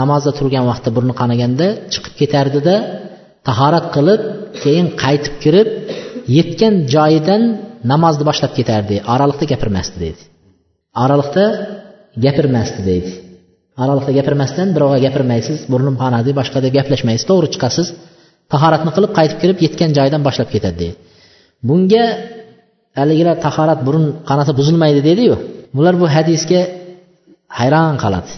namozda turgan vaqtda burni qanaganda chiqib ketardida tahorat qilib keyin qaytib kirib yetgan joyidan namozni boshlab ketardi. Oraliqda gapirmasdi deydi oraliqda gapirmasdi deydi oraliqda gapirmasdan birovga gapirmaysiz burnim qonadi boshqa deb gaplashmaysiz to'g'ri chiqasiz. Tahoratni qilib qaytib kirib yetgan joyidan boshlab ketadi deydi bunga haligilar tahorat burun qanasi buzilmaydi dediyu. Bular bu hadisga hayron qoladi.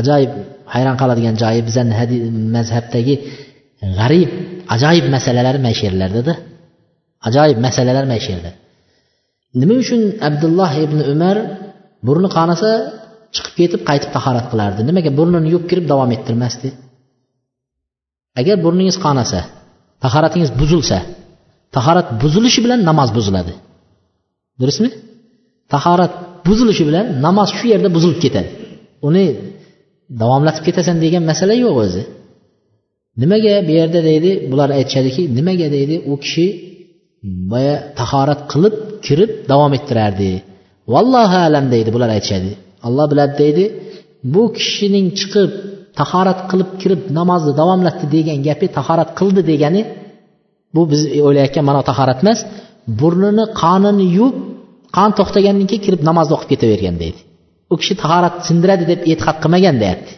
Ajoyib hayron qoladigan joyi bizani mazhabdagi g'arib ajoyib masalalar mana shu yerlardada ajoyib masalalar mana shu yerda. Nima uchun abdulloh ibn umar burni qonasa chiqib ketib qaytib tahorat qilardi? Nimaga burnini yuvib kirib davom ettirmasdi? Agar burningiz qonasa tahoratingiz buzilsa tahorat buzilishi bilan namoz buziladi. Durustmi? Tahorat buzilishi bilan namoz shu yerda buzilib ketadi. Uni davomlatib ketasan degan masala yo'q o'zi. Nimaga bu yerda deydi? Bular aytishadiki nimaga deydi? U kishi boya tahorat qilib kirib davom ettirardi. Vallohu alam deydi bular aytishadi. Olloh biladi deydi bu kishining chiqib tahorat qilib kirib namozni davomlatdi degan gapi tahorat qildi degani bu biz o'ylayotgan mana tahorat emas burnini qonini yuvib qon to'xtagandan keyin kirib namozni o'qib ketavergan deydi. U kishi tahorat sindiradi deb e'tiqod qilmagan deyapti.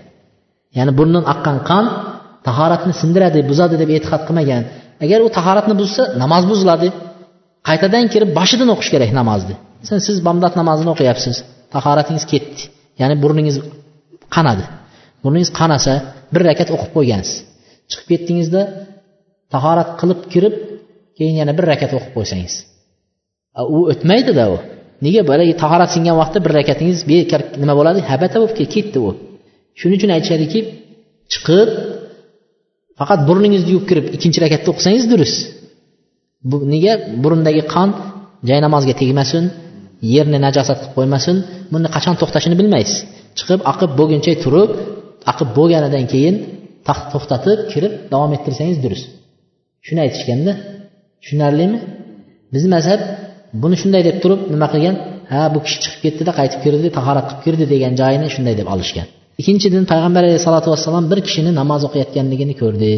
Ya'ni burnidan oqqan qon tahoratni sindiradi buzadi deb e'tiqod qilmagan. Agar u tahoratni buzsa namoz buziladi. Qaytadan kirib boshidan o'qish kerak namozni masalan siz bomdod namozini o'qiyapsiz. Tahoratingiz ketdi. Ya'ni burningiz qanadi. Burningiz qanasa bir rakat o'qib qo'ygansiz. Chiqib ketdingizda tahorat qilib kirib keyin yana bir rakat o'qib qo'ysangiz. U o'tmaydida u. Nega boyagi tahorat singan vaqtda bir rakatingiz bekor nima bo'ladi? Habata bo'lib ketdi u. Shuning uchun aytishadiki chiqib faqat burningizni yuvib kirib ikkinchi rakatda o'qisangiz durust. Bu nega? Burundagi qon joy namozga tegmasin yerni najosat qilib qo'ymasin buni qachon to'xtashini bilmaysiz. Chiqib oqib bo'lguncha turib oqib bo'lganidan keyin to'xtatib kirib davom ettirsangiz durust. Shuni aytishganda tushunarlimi? Bizni mazhab buni shunday deb turib nima qilgan? Ha bu kishi chiqib ketdida qaytib kirdi tahorat qilib kirdi degan joyini shunday deb olishgan. Ikkinchidan payg'ambar alayhisalotu vassalom bir kishini namoz o'qiyotganligini ko'rdi.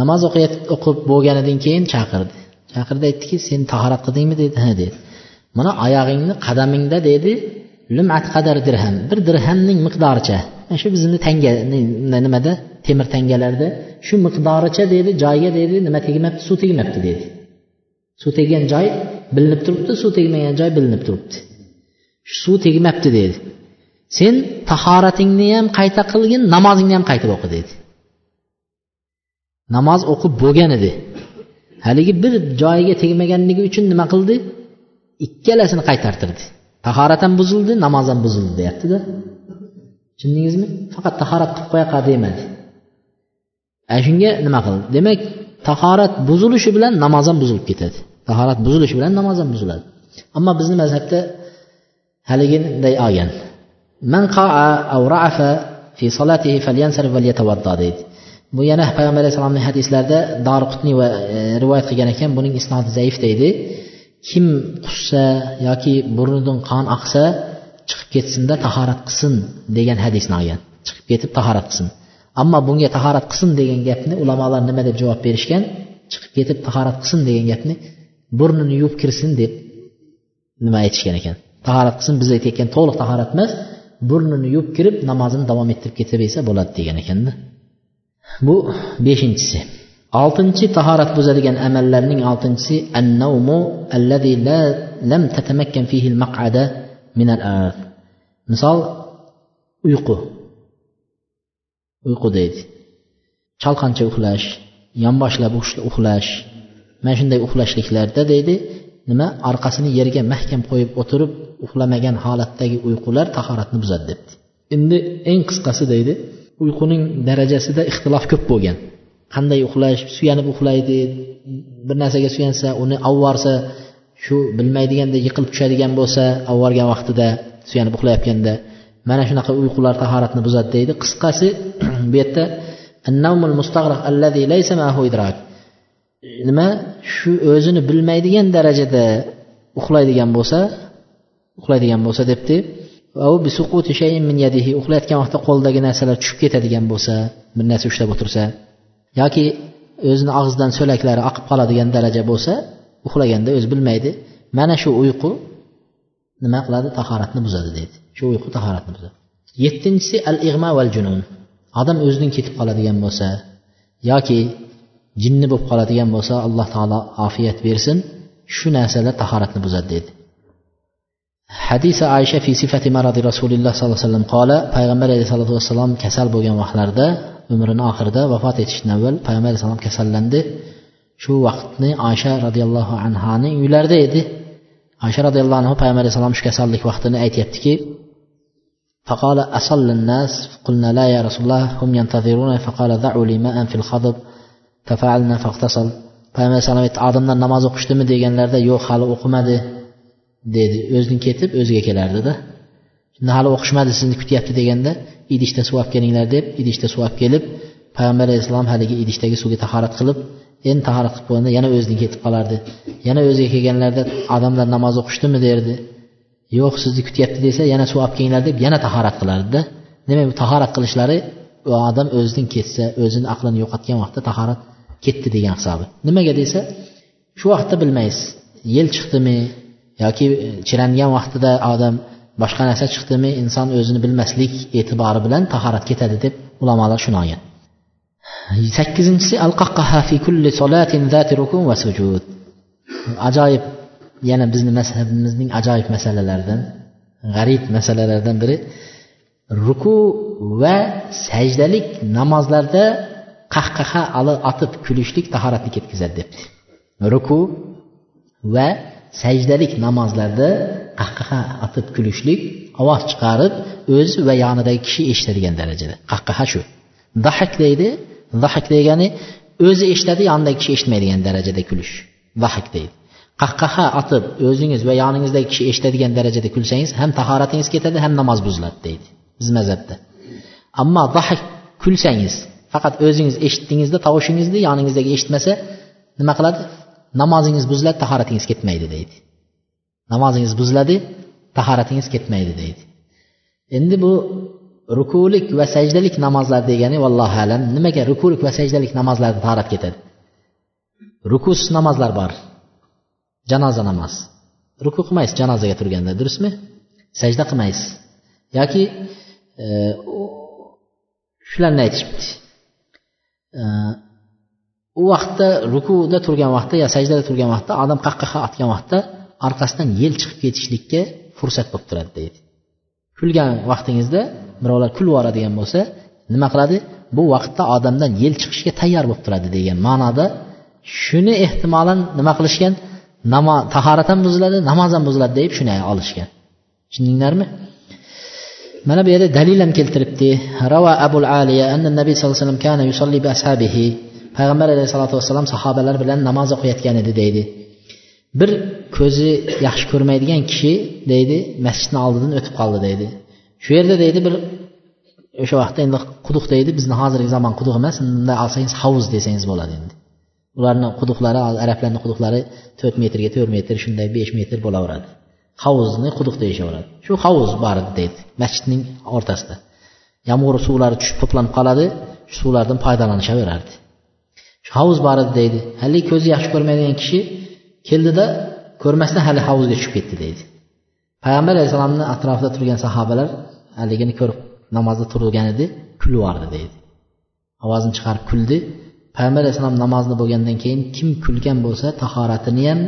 Namoz o'qib bo'lganidan keyin chaqirdi. Chaqirdi aytdiki sen tahorat qildingmi? dedi. Ha dedi. Mana oyog'ingni qadamingda dedi. Lumat qadar dirham bir dirhamning miqdoricha. Shu bizni tanga nimada? Temir tangalarda. Shu miqdoricha dedi. Joyga dedi. Nima tegmabdi? Suv tegmabdi dedi. Suv teggan joy bilinib turibdi suv tegmagan joy bilinib turibdi. Suv tegmabdi dedi. Sen tahoratingni ham qayta qilgin namozingni ham qaytib o'qi dedi. Namoz o'qib bo'lgan edi. Haligi bir joyiga tegmaganligi uchun nima qildi? Ikkalasini qaytartirdi. Tahorat ham buzildi namoz ham buzildi deyaptida. Tushundingizmi? Faqat tahorat qilib qo'ya demadi ana shunga nima qildi? Demak tahorat buzilishi bilan namoz ham buzilib ketadi. Tahorat buzilishi bilan namoz ham buziladi. Ammo bizni mazhabda haliginday olgan. Man qaa aw ra'afa fi solatihi falyansarif val yatawaddo deydi. Bu yana payg'ambar alayhissalomning hadislarida dorqutniy va e, rivoyat qilgan ekan buning isnodi zaif deydi. Kim qussa yoki burnidan qon oqsa chiqib ketsinda tahorat qilsin degan hadisni olgan chiqib ketib tahorat qilsin. Ammo bunga tahorat qilsin degan gapni ulamolar nima deb javob berishgan? Chiqib ketib tahorat qilsin degan gapni burnini yuvib kirsin deb nima aytishgan ekan? Tahorat qilsin biz aytayotgan to'liq tahorat emas burnini yuvib kirib namozini davom ettirib ketaversa bo'ladi degan ekanda. Bu beshinchisi. Oltinchi tahorat buzadigan amallarning oltinchisi annavmu allazi la lam tatamakkan fihi al-maq'ada min al misol uyqu. Uyqu deydi. Chalqancha uxlash yonboshlab uxlash mana shunday uxlashliklarda deydi nima? Orqasini yerga mahkam qo'yib o'tirib uxlamagan holatdagi uyqular tahoratni buzadi debdi. Endi eng qisqasi deydi uyquning darajasida ixtilof ko'p bo'lgan. Qanday uxlash suyanib uxlaydi bir narsaga suyansa uni avvorsa shu bilmaydiganda yiqilib tushadigan bo'lsa avvorgan vaqtida suyanib uxlayotganda mana shunaqa uyqular tahoratni buzadi deydi. Qisqasi bu yerda nima? Shu o'zini bilmaydigan darajada uxlaydigan bo'lsa uxlaydigan bo'lsa debdi. Uxlayotgan vaqtda qo'lidagi narsalar tushib ketadigan bo'lsa bir narsa ushlab o'tirsa yoki o'zini og'zidan so'laklari oqib qoladigan daraja bo'lsa uxlaganda o'zi bilmaydi. Mana shu uyqu nima qiladi? Tahoratni buzadi deydi. Shu uyqu tahoratni buzadi. Yettinchisi al ig'ma val junun odam o'zidan ketib qoladigan bo'lsa yoki jinni bo'lib qoladigan bo'lsa alloh taolo ofiyat bersin shu narsalar tahoratni buzadi deydi hadisi aysha fi sifati maradi rasulilloh sollallohu alayhi vasallam qola payg'ambar alayhisalotu vassalom kasal bo'lgan vaqtlarida umrini oxirida vafot etishdan avval payg'ambar alayhissalom kasallandi shu vaqtni oysha roziyallohu anhoning uylarida edi oysha roziyallohu anhu payg'ambar alayhissalom shu kasallik vaqtini aytyaptiki فقال أصل الناس قلنا لا يا رسول الله هم ينتظرون فقال ضعوا لي ماء في الخضب tafalna faqtasol payg'ambar alayhisalom aytdi odamlar namoz o'qishdimi? deganlarda yo'q hali o'qimadi dedi. O'zini ketib o'ziga kelardida shunda hali o'qishmadi sizni kutyapti deganda idishda suv olib kelinglar deb idishda suv olib kelib payg'ambar alayhissalom haligi idishdagi suvga tahorat qilib endi tahorat qilib qo'yganda yana o'zini ketib qolardi. Yana o'ziga kelganlarida odamlar namoz o'qishdimi? derdi. Yo'q sizni kutyapti desa yana suv olib kelinglar deb yana tahorat qilardida demak bu tahorat qilishlari u odam o'zidan ketsa o'zini aqlini yo'qotgan vaqtda tahorat ketdi degan hisobi. Nimaga desa shu vaqtda bilmaysiz. Yel chiqdimi yoki e, chirangan vaqtida odam boshqa narsa chiqdimi inson o'zini bilmaslik e'tibori bilan tahorat ketadi deb ulamolar shuni olgan. Sakkizinchisi al fi kulli solatin zati rukun va sujud. Ajoyib yana bizni mazhabimizning ajoyib masalalaridan g'arib masalalardan biri ruku va sajdalik namozlarda qahqaha otib kulishlik tahoratni ketkazadi debdi ruku va sajdalik namozlarda qahqaha otib kulishlik ovoz chiqarib o'zi va yonidagi kishi eshitadigan darajada qahqaha shu dahak deydi dahak degani o'zi eshitadi yonidagi kishi eshitmaydigan darajada kulish dahak deydi. Qahqaha otib o'zingiz va yoningizdagi kishi eshitadigan darajada kulsangiz ham tahoratingiz ketadi ham namoz buziladi deydi. Biz mazhabda ammo dahak kulsangiz faqat o'zingiz eshitdingizda tovushingizni yoningizdagi eshitmasa nima qiladi? Namozingiz buziladi tahoratingiz ketmaydi deydi. Namozingiz buziladi tahoratingiz ketmaydi deydi. Endi bu rukulik va sajdalik namozlar degani vallohu alam nimaga rukulik va sajdalik namozlarda tahorat ketadi? Rukusiz namozlar bor. Janoza namoz. Ruku qilmaysiz janozaga turganda durustmi? Sajda qilmaysiz. Yoki e, shularni aytishibdi. U vaqtda rukuda turgan vaqtda yo sajdada turgan vaqtda odam qahqaha otgan vaqtda orqasidan yel chiqib ketishlikka fursat bo'lib turadi deydi. Kulgan vaqtingizda birovlar kulib yuboradigan bo'lsa nima qiladi? Bu vaqtda odamdan yel chiqishga tayyor bo'lib turadi degan ma'noda shuni ehtimolan nima qilishgan? Namoz tahorat ham buziladi namoz ham buziladi deb shuni olishgan. Tushundinglarmi? Mana bu yerda dalil ham keltiribdi. Rava abul aliya anna nabiy sallallohu alayhi vasallam kana yusolli bi ashabihi. Payg'ambar alayhisalotu vassalam sahobalar bilan namoz o'qiyotgan edi deydi. Bir ko'zi yaxshi ko'rmaydigan kishi deydi masjidni oldidan o'tib qoldi deydi. Shu yerda deydi bir o'sha vaqtda endi quduq deydi bizni hozirgi zamon quduq emas bunday olsangiz hovuz desangiz bo'ladi endi. Ularni quduqlari arablarni quduqlari to'rt metrga to'rt metr shunday besh metr bo'laveradi. Hovuzni quduq deyishaveradi. Shu hovuz bor deydi. Masjidning o'rtasida. Yomg'ir suvlari tushib to'planib qoladi shu suvlardan foydalanishaverardi. Shu hovuz bor edi deydi. Haligi ko'zi yaxshi ko'rmaydigan kishi keldida ko'rmasdan hali hovuzga tushib ketdi deydi. Payg'ambar alayhissalomni atrofida turgan sahobalar haligini ko'rib namozda turgan edi kulib yubordi deydi. Ovozini chiqarib kuldi. Payg'ambar alayhissalom namozni bo'lgandan keyin kim kulgan bo'lsa tahoratini ham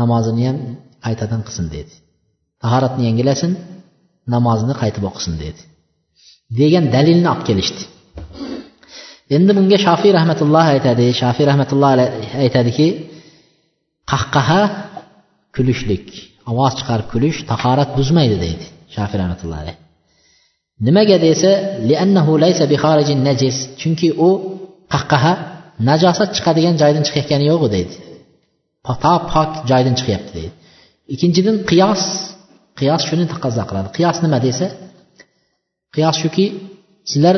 namozini ham qaytadan qilsin dedi. Tahoratni yangilasin namozini qaytib o'qisin dedi. Degan dalilni olib kelishdi. Endi bunga shofiy rahmatulloh aytadi. Shofiy rahmatulloh aytadiki qahqaha kulishlik ovoz chiqarib kulish tahorat buzmaydi deydi shofiy rahmatulloh alayh. Nimaga desa chunki u qahqaha najosat chiqadigan joydan chiqayotgani yo'q deydi. To pok joydan chiqyapti deydi. Ikkinchidan qiyos qiyos shuni taqozo qiladi qiyos nima desa? Qiyos shuki sizlar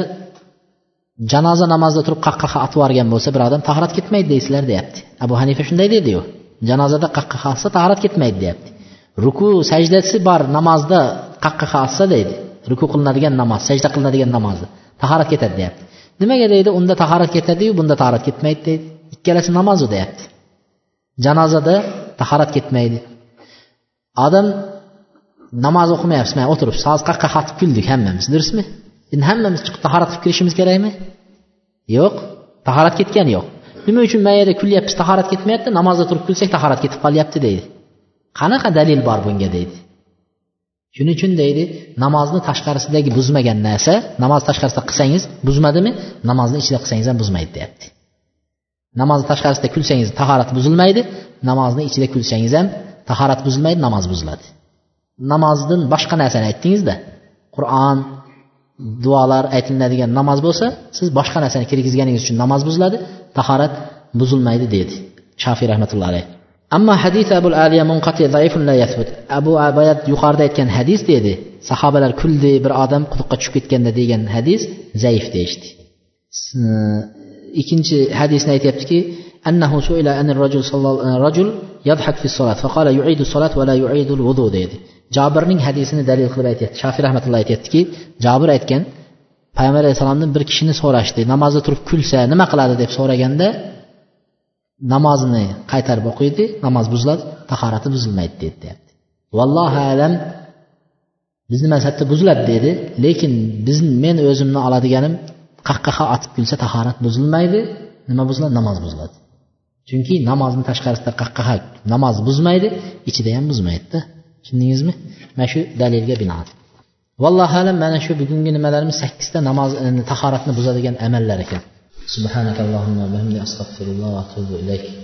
janoza namozida turib qahqaha otib yuborgan bo'lsa bir odam tahorat ketmaydi deysizlar deyapti. Abu hanifa shunday dediyu janozada qahqaha otsa tahorat ketmaydi deyapti. Ruku sajdasi bor namozda qahqaha otsa deydi. Ruku qilinadigan namoz sajda qilinadigan namozda tahorat ketadi deyapti. Nimaga deydi? Unda tahorat ketadiyu bunda tahorat ketmaydi deydi. Ikkalasi namozu deyapti. Janozada tahorat ketmaydi. Odam namoz o'qimayapmiz mana o'tirib hozir qayerqa xatib kuldik hammamiz durustmi? Endi hammamiz chiqib tahorat qilib kirishimiz kerakmi? Yo'q. Tahorat ketgani yo'q. Nima uchun mana yerda kulyapmiz tahorat ketmayapti namozda turib kulsak tahorat ketib qolyapti deydi. Qanaqa dalil bor bunga deydi. Shuning uchun deydi namozni tashqarisidagi buzmagan narsa namoz tashqarisida qilsangiz buzmadimi? Namozni ichida qilsangiz ham buzmaydi deyapti. Namozni tashqarisida kulsangiz tahorat buzilmaydi namozni ichida kulsangiz ham tahorat buzilmaydi namoz buziladi. Namozdan boshqa narsani aytdingizda qur'on duolar aytilinadigan namoz bo'lsa siz boshqa narsani kirgizganingiz uchun namoz buziladi tahorat buzilmaydi dedi shofiy rahmatullohi alayh. Ammo hadis abu aliya munqati zaifun la yathbut. Abu abayat yuqorida aytgan hadis dedi sahobalar kuldi bir odam quduqqa tushib ketganda degan hadis zaif deyishdi. Ikkinchi hadisni aytyaptiki أنه سئل عن الرجل صلى رجل يضحك في الصلاة فقال يعيد الصلاة ولا يعيد الوضوء deydi jobirning hadisini dalil qilib aytyapti shofiy rahmatulloh aytyaptiki jobir aytgan payg'ambar alayhissalomdan bir kishini so'rashdi namozda turib kulsa nima qiladi deb so'raganda namozini qaytarib o'qiydi namoz buziladi tahorati buzilmaydi dedi deyapti vallohu alam bizni mazhabda buziladi dedi lekin biz men o'zimni oladiganim qahqaha otib kulsa tahorat buzilmaydi nima buziladi namoz buziladi chunki namozni tashqarisida qahqaha namoz buzmaydi ichida ham buzmaydida. Tushundingizmi? Mana shu dalilga binoan. Vallohu alam mana shu bugungi nimalarimiz sakkizta namoz e, tahoratni buzadigan amallar ekan. Subhanakallohumma va bihamdi astag'firulloh va atubu ilayk.